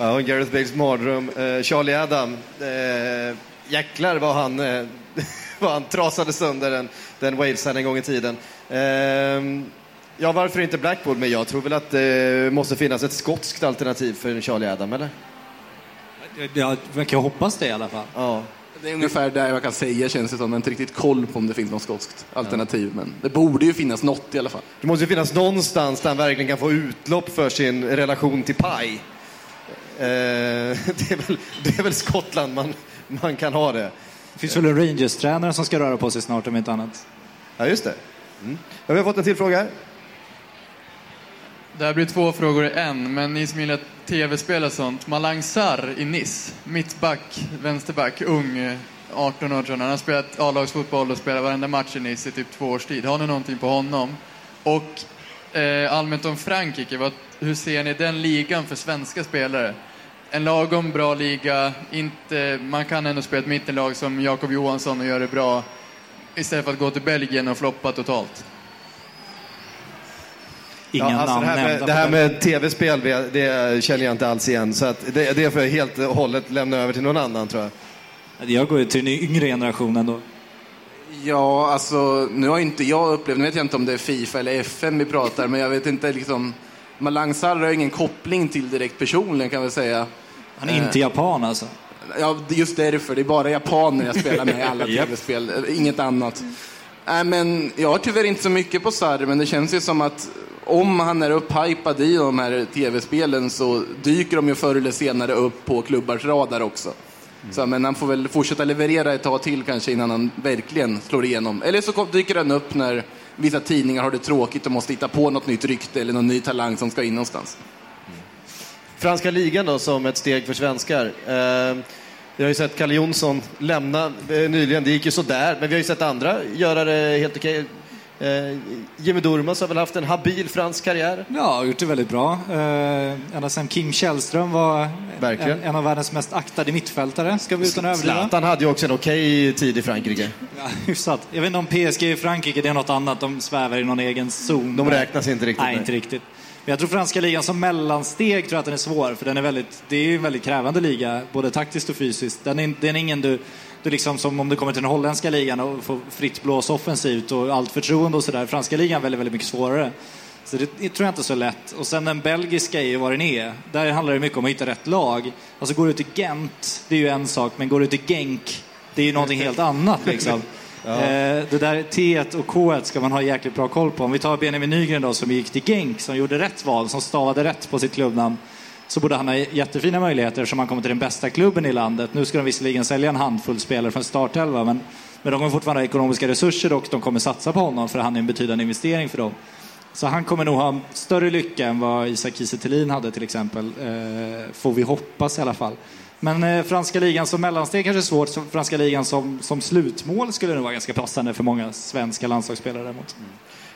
Ja, Gareth Bales mardröm. Eh, Charlie Adam. Eh, jäklar vad han, eh, vad han trasade sönder den, den Walesen en gång i tiden. Eh, Ja, varför inte Blackpool? Men jag tror väl att det måste finnas ett skotskt alternativ för Charlie Adam, eller? Jag verkar hoppas det i alla fall. Ja. Det är ungefär där jag kan säga känns det som. Jag har inte riktigt koll på om det finns något skotskt alternativ. Men det borde ju finnas något i alla fall. Det måste ju finnas någonstans där han verkligen kan få utlopp för sin relation till paj. Eh, det, är väl, det är väl Skottland man, man kan ha det. Det finns väl en Rangers-tränare som ska röra på sig snart om inte annat. Ja, just det. Mm. Ja, vi har fått en till fråga här. Det här blir två frågor i en, men ni som gillar tv-spel och sånt. Malang Sarr i Nice, mittback, vänsterback, ung, eh, 18 år tror jag. Han har spelat A-lagsfotboll och spelat varenda match i Nice i typ två års tid. Har ni någonting på honom? Och eh, allmänt om Frankrike, vad, hur ser ni den ligan för svenska spelare? En lagom bra liga, inte, man kan ändå spela ett mittenlag som Jakob Johansson och göra det bra istället för att gå till Belgien och floppa totalt. Inga ja, alltså namn det här med, det här med tv-spel, det, det känner jag inte alls igen. Så att det, det får jag helt och hållet lämna över till någon annan tror jag. Jag går ju till den yngre generationen då. Ja, alltså nu har inte jag upplevt, nu vet jag inte om det är Fifa eller FM vi pratar, men jag vet inte liksom. Malang Sarr har ingen koppling till direkt personligen kan jag väl säga. Han är inte japan alltså. Ja, just därför. Det är bara japaner jag spelar med i alla tv-spel, inget annat. Nej, men jag har tyvärr inte så mycket på Sarri, men det känns ju som att om han är upphypad i de här tv-spelen så dyker de ju förr eller senare upp på klubbars radar också. Så, men han får väl fortsätta leverera ett tag till kanske innan han verkligen slår igenom. Eller så dyker han upp när vissa tidningar har det tråkigt och måste hitta på något nytt rykte eller någon ny talang som ska in någonstans. Franska ligan då, som ett steg för svenskar. Eh, vi har ju sett Kalle Jonsson lämna eh, nyligen, det gick ju sådär, men vi har ju sett andra göra det helt okej. Eh, Jimmy Durmaz har väl haft en habil fransk karriär? Ja, gjort det väldigt bra. Eh, ända sedan Kim Källström var en, en av världens mest aktade mittfältare, ska vi utan att överdriva. Zlatan hade ju också en okej tid i Frankrike. Ja, hyfsat. Jag vet inte om PSG i Frankrike, det är något annat. De svävar i någon egen zon. De räknas inte riktigt, Nej, nej. inte riktigt. Men jag tror franska ligan som mellansteg tror jag att den är svår, för den är väldigt, det är ju en väldigt krävande liga, både taktiskt och fysiskt. Den är, den är ingen du, du liksom som om du kommer till den holländska ligan och får fritt blås offensivt och allt förtroende och sådär. Franska ligan är väldigt, väldigt mycket svårare. Så det, det tror jag inte är så lätt. Och sen den belgiska är ju vad den är. Där handlar det mycket om att hitta rätt lag. Alltså går du till Gent, det är ju en sak, men går du till Genk, det är ju någonting helt annat liksom. Ja. Eh, det där T och K ska man ha jäkligt bra koll på. Om vi tar Benjamin Nygren då som gick till Genk, som gjorde rätt val, som stavade rätt på sitt klubbnamn. Så borde han ha jättefina möjligheter som han kommer till den bästa klubben i landet. Nu ska de visserligen sälja en handfull spelare från startelva, men, men de kommer fortfarande ha ekonomiska resurser och de kommer satsa på honom för han är en betydande investering för dem. Så han kommer nog ha större lycka än vad Isak Kiese Thelin hade till exempel. Eh, får vi hoppas i alla fall. Men eh, franska ligan som mellansteg kanske är svårt. Så franska ligan som, som slutmål skulle nog vara ganska passande för många svenska landslagsspelare däremot. Mm.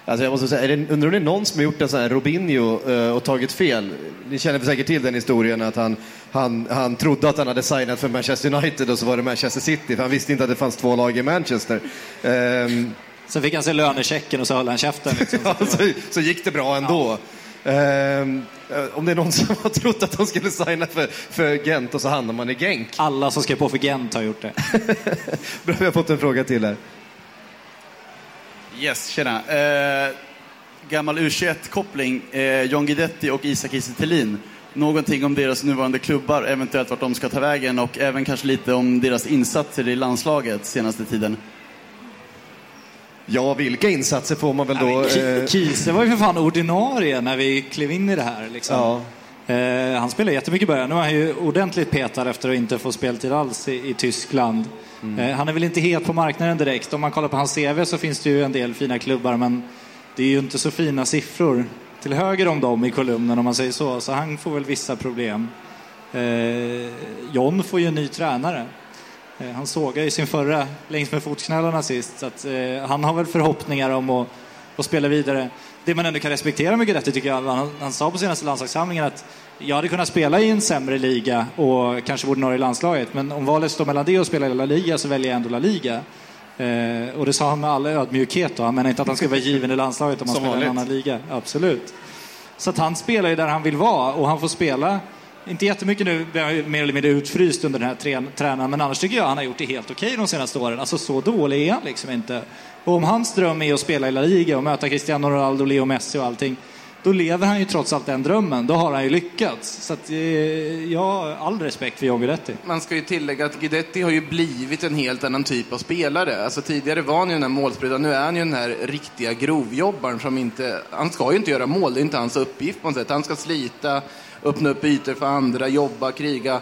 Alltså jag måste säga, är det, undrar om det är någon som har gjort en sån här Robinho eh, och tagit fel? Ni känner säkert till den historien att han, han, han trodde att han hade signat för Manchester United och så var det Manchester City, för han visste inte att det fanns två lag i Manchester. Ehm, Sen fick han se lönechecken och så höll han käften. Liksom. ja, så, så gick det bra ändå. Ehm, eh, om det är någon som har trott att de skulle signa för, för Gent och så hamnar man i Genk. Alla som skrev på för Gent har gjort det. Bra, vi har fått en fråga till här. Yes, tjena. Eh, gammal U21-koppling. Eh, John Guidetti och Isak Kiese. Någonting om deras nuvarande klubbar, eventuellt vart de ska ta vägen och även kanske lite om deras insatser i landslaget senaste tiden. Ja, vilka insatser får man väl då? Ki- eh, Kiese var ju för fan ordinarie när vi klev in i det här. Liksom. Eh, han spelade jättemycket i början. Nu är han ju ordentligt petad efter att inte få speltid alls i, i Tyskland. Mm. Eh, han är väl inte het på marknaden direkt. Om man kollar på hans CV så finns det ju en del fina klubbar men det är ju inte så fina siffror till höger om dem i kolumnen om man säger så. Så han får väl vissa problem. Eh, John får ju en ny tränare. Eh, Han sågade ju sin förra längs med fotknölarna sist. Så att, eh, han har väl förhoppningar om att, att spela vidare. Det man ändå kan respektera mycket Guidetti tycker jag, han, han sa på senaste landslagssamlingen att jag hade kunnat spela i en sämre liga och kanske vore i landslaget. Men om valet står mellan det och spela i La Liga så väljer jag ändå La Liga. Eh, och det sa han med all ödmjukhet då. Han menar inte att han ska vara given i landslaget om han spelar i en annan liga. Absolut. Så att han spelar ju där han vill vara och han får spela Inte jättemycket nu, mer eller mindre utfryst under den här trän- tränaren, men annars tycker jag han har gjort det helt okej de senaste åren. Alltså så dålig är han liksom inte. Och om hans dröm är att spela i La Liga och möta Cristiano Ronaldo, Leo Messi och allting, då lever han ju trots allt den drömmen. Då har han ju lyckats. Så att, eh, jag har all respekt för John Guidetti. Man ska ju tillägga att Guidetti har ju blivit en helt annan typ av spelare. Alltså tidigare var han ju den här målspridaren, nu är han ju den här riktiga grovjobbaren som inte... Han ska ju inte göra mål, det är inte hans uppgift på något sätt. Han ska slita, öppna upp ytor för andra, jobba, kriga.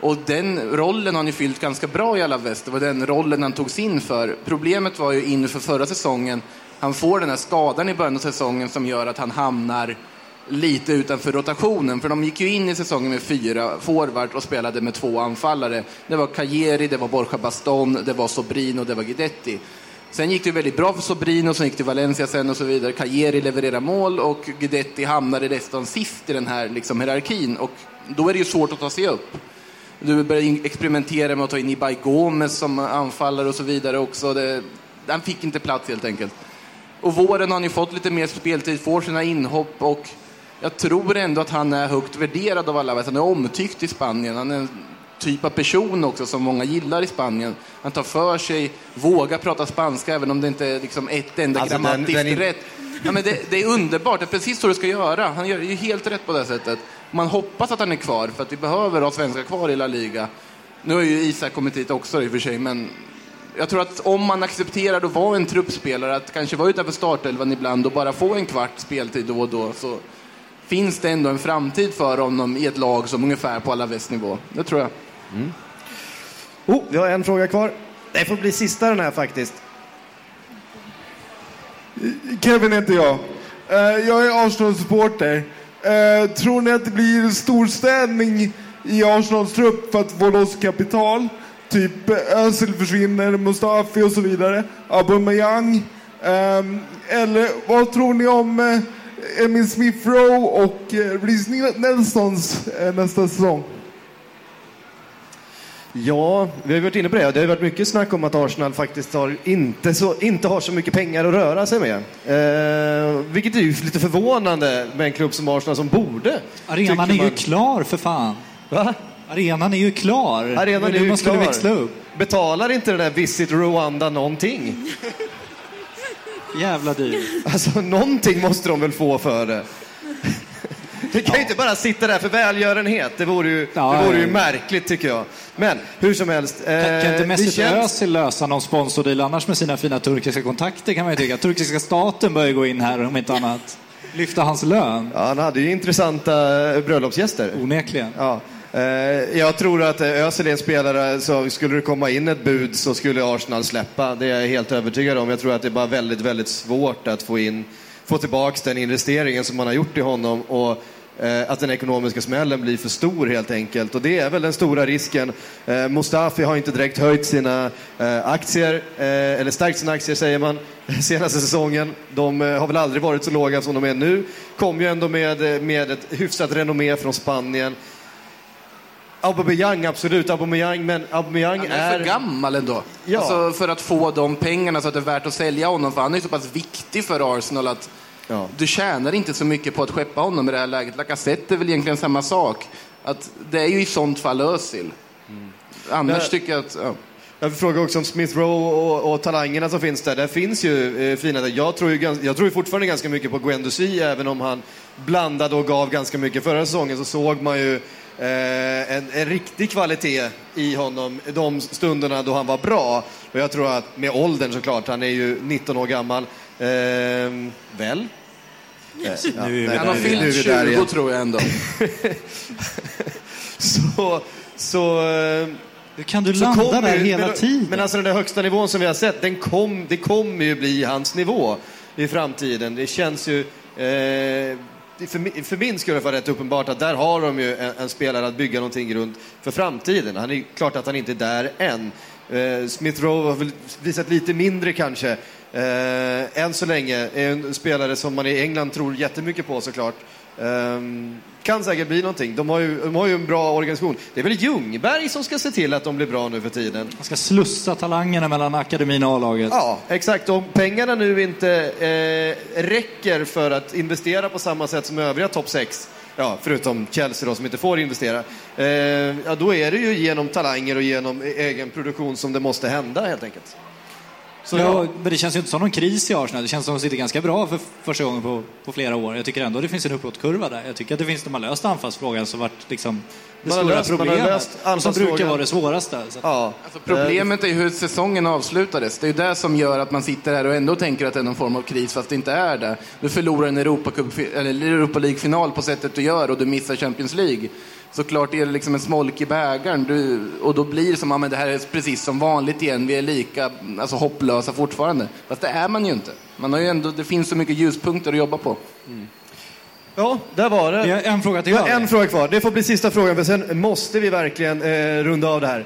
Och den rollen har han ju fyllt ganska bra i alla väst. Det var den rollen han togs in för. Problemet var ju inför förra säsongen, han får den här skadan i början av säsongen som gör att han hamnar lite utanför rotationen. För de gick ju in i säsongen med fyra forward och spelade med två anfallare. Det var Cajeri, det var Borja Baston, det var Sobrino, det var Guidetti. Sen gick det ju väldigt bra för Sobrino, sen gick det Valencia sen och så vidare. Cajeri levererar mål och Guidetti hamnade nästan sist i den här liksom, hierarkin. Och då är det ju svårt att ta sig upp. Du började experimentera med att ta in Ibai Gomez som anfallare och så vidare också. Det, han fick inte plats helt enkelt. Och våren har han ju fått lite mer speltid, får sina inhopp och jag tror ändå att han är högt värderad av alla. Han är omtyckt i Spanien. Han är en typ av person också som många gillar i Spanien. Han tar för sig, vågar prata spanska även om det inte är liksom ett enda Alltså, den- grammatiskt den är- rätt. Ja, men det, det är underbart, det är precis så du ska göra. Han gör ju helt rätt på det sättet. Man hoppas att han är kvar, för att vi behöver ha svenskar kvar i La Liga. Nu har ju Isak kommit hit också i och för sig, men jag tror att om man accepterar att vara en truppspelare, att kanske vara utanför startelvan ibland och bara få en kvart speltid då och då, så finns det ändå en framtid för honom i ett lag som ungefär på alla nivå. Det tror jag. Oh, vi har en fråga kvar. Det får bli sista den här faktiskt. Kevin heter jag. Eh, Jag är Arsenal-supporter. Eh, Tror ni att det blir storstädning i Arsenals trupp för att få loss kapital? Typ Özil försvinner, Mustafi och så vidare. Aubameyang. Ehm, Eller vad tror ni om eh, Emil Smith Rowe och eh, Reece Nelsons eh, nästa säsong? Ja, vi har varit inne på det. Det har varit mycket snack om att Arsenal faktiskt har inte, så, inte har så mycket pengar att röra sig med. Eh, vilket är ju lite förvånande med en klubb som Arsenal som borde. Arenan är ju man. klar för fan. Va? Arenan är ju klar. Arenan Det är nu ju man skulle klar. växla upp. Betalar inte den där Visit Rwanda någonting? Jävla dyr. Alltså någonting måste de väl få för det. Det kan ju inte bara sitta där för välgörenhet. Det vore ju, Ja, det vore ju märkligt tycker jag. Men hur som helst. Kan, kan inte det Mesut känns- Özil lösa någon sponsordeal annars med sina fina turkiska kontakter kan man ju tycka. Turkiska staten bör ju gå in här om inte annat. Lyfta hans lön. Ja, han hade ju intressanta eh, bröllopsgäster. Onekligen. Ja. Eh, jag tror att eh, Özil är en spelare, så skulle det komma in ett bud så skulle Arsenal släppa. Det är jag helt övertygad om. Jag tror att det är bara väldigt, väldigt svårt att få in, få tillbaka den investeringen som man har gjort i honom och eh, att den ekonomiska smällen blir för stor helt enkelt. Och det är väl den stora risken. Mustafi har inte direkt höjt sina aktier, eller stärkt sina aktier säger man, senaste säsongen. De har väl aldrig varit så låga som de är nu. Kom ju ändå med, med ett hyfsat renommé från Spanien. Aubameyang, absolut. Aubameyang, men Aubameyang Han är för gammal ändå. Ja. Alltså för att få de pengarna så att det är värt att sälja honom. För han är ju så pass viktig för Arsenal att du tjänar inte så mycket på att skeppa honom i det här läget. Lacazette är väl egentligen samma sak. Att det är ju i sånt fall Özil. Annars Men- tycker jag att... Ja. Jag vill fråga också om Smith Rowe och, och talangerna som finns där. Där finns ju eh, fina... Jag tror ju, gans- jag tror ju fortfarande ganska mycket på Guendouzi, även om han blandade och gav ganska mycket. Förra säsongen så såg man ju en, en riktig kvalitet i honom de stunderna då han var bra. Och jag tror att med åldern såklart, han är ju 19 år gammal. Eh, väl? Eh, ja, Nu är Han har fyllt där 20 igen. tror jag ändå. så, så, eh, Hur kan du så landa där ju- hela men, tiden? Men alltså den där högsta nivån som vi har sett, den kom, det kommer ju bli hans nivå i framtiden. Det känns ju... Eh, för, för min skull var det rätt uppenbart att där har de ju en, en spelare att bygga någonting runt för framtiden. Han är klart att han inte är där än. Eh, Smith Rowe har väl visat lite mindre kanske. Eh, än så länge är en spelare som man i England tror jättemycket på såklart. Ehm, kan säkert bli någonting. De har, ju, de har ju en bra organisation. Det är väl Ljungberg som ska se till att de blir bra nu för tiden. Man ska slussa talangerna mellan akademin och A-laget. Ja, exakt. Om pengarna nu inte eh, räcker för att investera på samma sätt som övriga topp 6 ja, förutom Chelsea då som inte får investera, eh, ja, då är det ju genom talanger och genom egen produktion som det måste hända helt enkelt. Så ja, men det känns ju inte som någon kris i Arsenal. Det känns som att de sitter ganska bra för första gången på, på flera år. Jag tycker ändå det finns en uppåtkurva där. Jag tycker att det finns, de har löst anfallsfrågan som varit liksom det Man stora löst- problemet. som brukar vara det svåraste. Så. Ja. Alltså, problemet är ju hur säsongen avslutades. Det är ju det som gör att man sitter här och ändå tänker att det är någon form av kris fast det inte är det. Du förlorar en eller Europa League-final på sättet du gör och du missar Champions League. Såklart är det liksom en smolk i bägaren du, och då blir det som att men det här är precis som vanligt igen. Vi är lika alltså, hopplösa fortfarande. Fast det är man ju inte. Man har ju ändå, det finns så mycket ljuspunkter att jobba på. Ja, där var det. Har en fråga till kvar. en fråga kvar. Det får bli sista frågan för sen måste vi verkligen eh, runda av det här.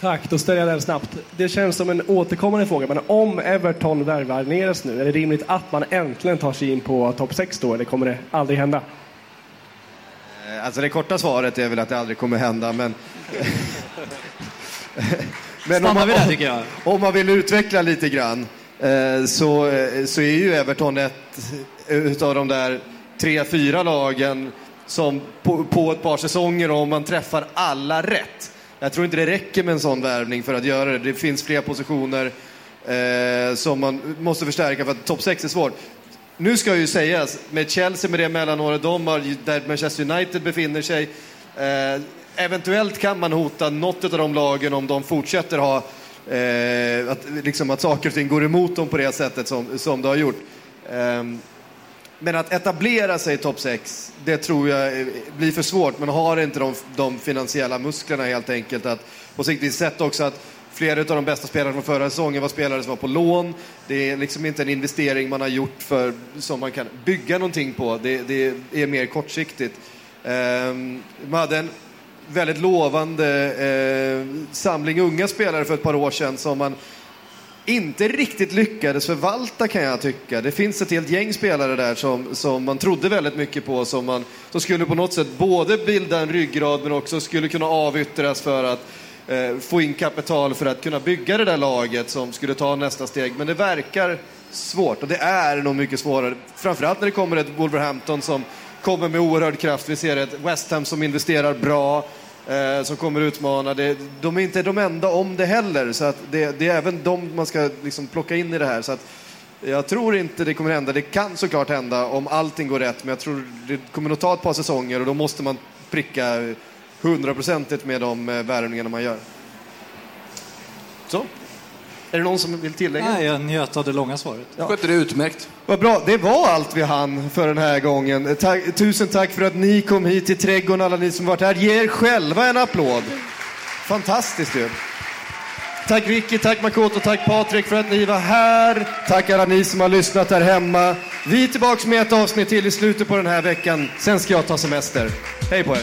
Tack, då ställer jag den snabbt. Det känns som en återkommande fråga, men om Everton värvar Neres nu, är det rimligt att man äntligen tar sig in på topp 6 då, eller kommer det aldrig hända? Eh, Alltså det korta svaret är väl att det aldrig kommer hända, men... Stannar vi där, tycker jag. Om man vill utveckla lite grann eh, så, eh, så är ju Everton ett utav de där tre, fyra lagen som på, på ett par säsonger, om man träffar alla rätt. Jag tror inte det räcker med en sån värvning för att göra det. Det finns fler positioner eh, som man måste förstärka för att topp 6 är svårt. Nu ska ju sägas, med Chelsea med det mellanåret de har, där Manchester United befinner sig, eh, eventuellt kan man hota något av de lagen om de fortsätter ha, eh, att, liksom att saker och ting går emot dem på det sättet som, som det har gjort. Eh, men att etablera sig i topp 6, det tror jag eh, blir för svårt. Man har inte de, de finansiella musklerna helt enkelt. Att på sikt, vi sett också att flera av de bästa spelarna från förra säsongen var spelare som var på lån. Det är liksom inte en investering man har gjort för, som man kan bygga någonting på. Det, det är mer kortsiktigt. Um, man hade en väldigt lovande eh, samling unga spelare för ett par år sedan som man inte riktigt lyckades förvalta kan jag tycka. Det finns ett helt gäng spelare där som, som man trodde väldigt mycket på som, man, som skulle på något sätt både bilda en ryggrad men också skulle kunna avyttras för att Eh, få in kapital för att kunna bygga det där laget som skulle ta nästa steg. Men det verkar svårt och det är nog mycket svårare. Framförallt när det kommer ett Wolverhampton som kommer med oerhörd kraft. Vi ser ett West Ham som investerar bra eh, som kommer utmana. Det, de är inte de enda om det heller, så att det, det är även de man ska liksom plocka in i det här. Så att jag tror inte det kommer hända. Det kan såklart hända om allting går rätt, men jag tror det kommer nog ta ett par säsonger och då måste man pricka hundraprocentigt med de eh, värvningarna man gör. Så. Är det någon som vill tillägga? Nej, jag njöt av det långa svaret. Skötte det utmärkt. Vad bra, det var allt vi hann för den här gången. Tack, tusen tack för att ni kom hit till Trädgården, alla ni som varit här. Ge er själva en applåd. Fantastiskt ju. Tack Vicky, tack Makoto, tack Patrik för att ni var här. Tack alla ni som har lyssnat där hemma. Vi är tillbaka med ett avsnitt till i slutet på den här veckan. Sen ska jag ta semester. Hej på er.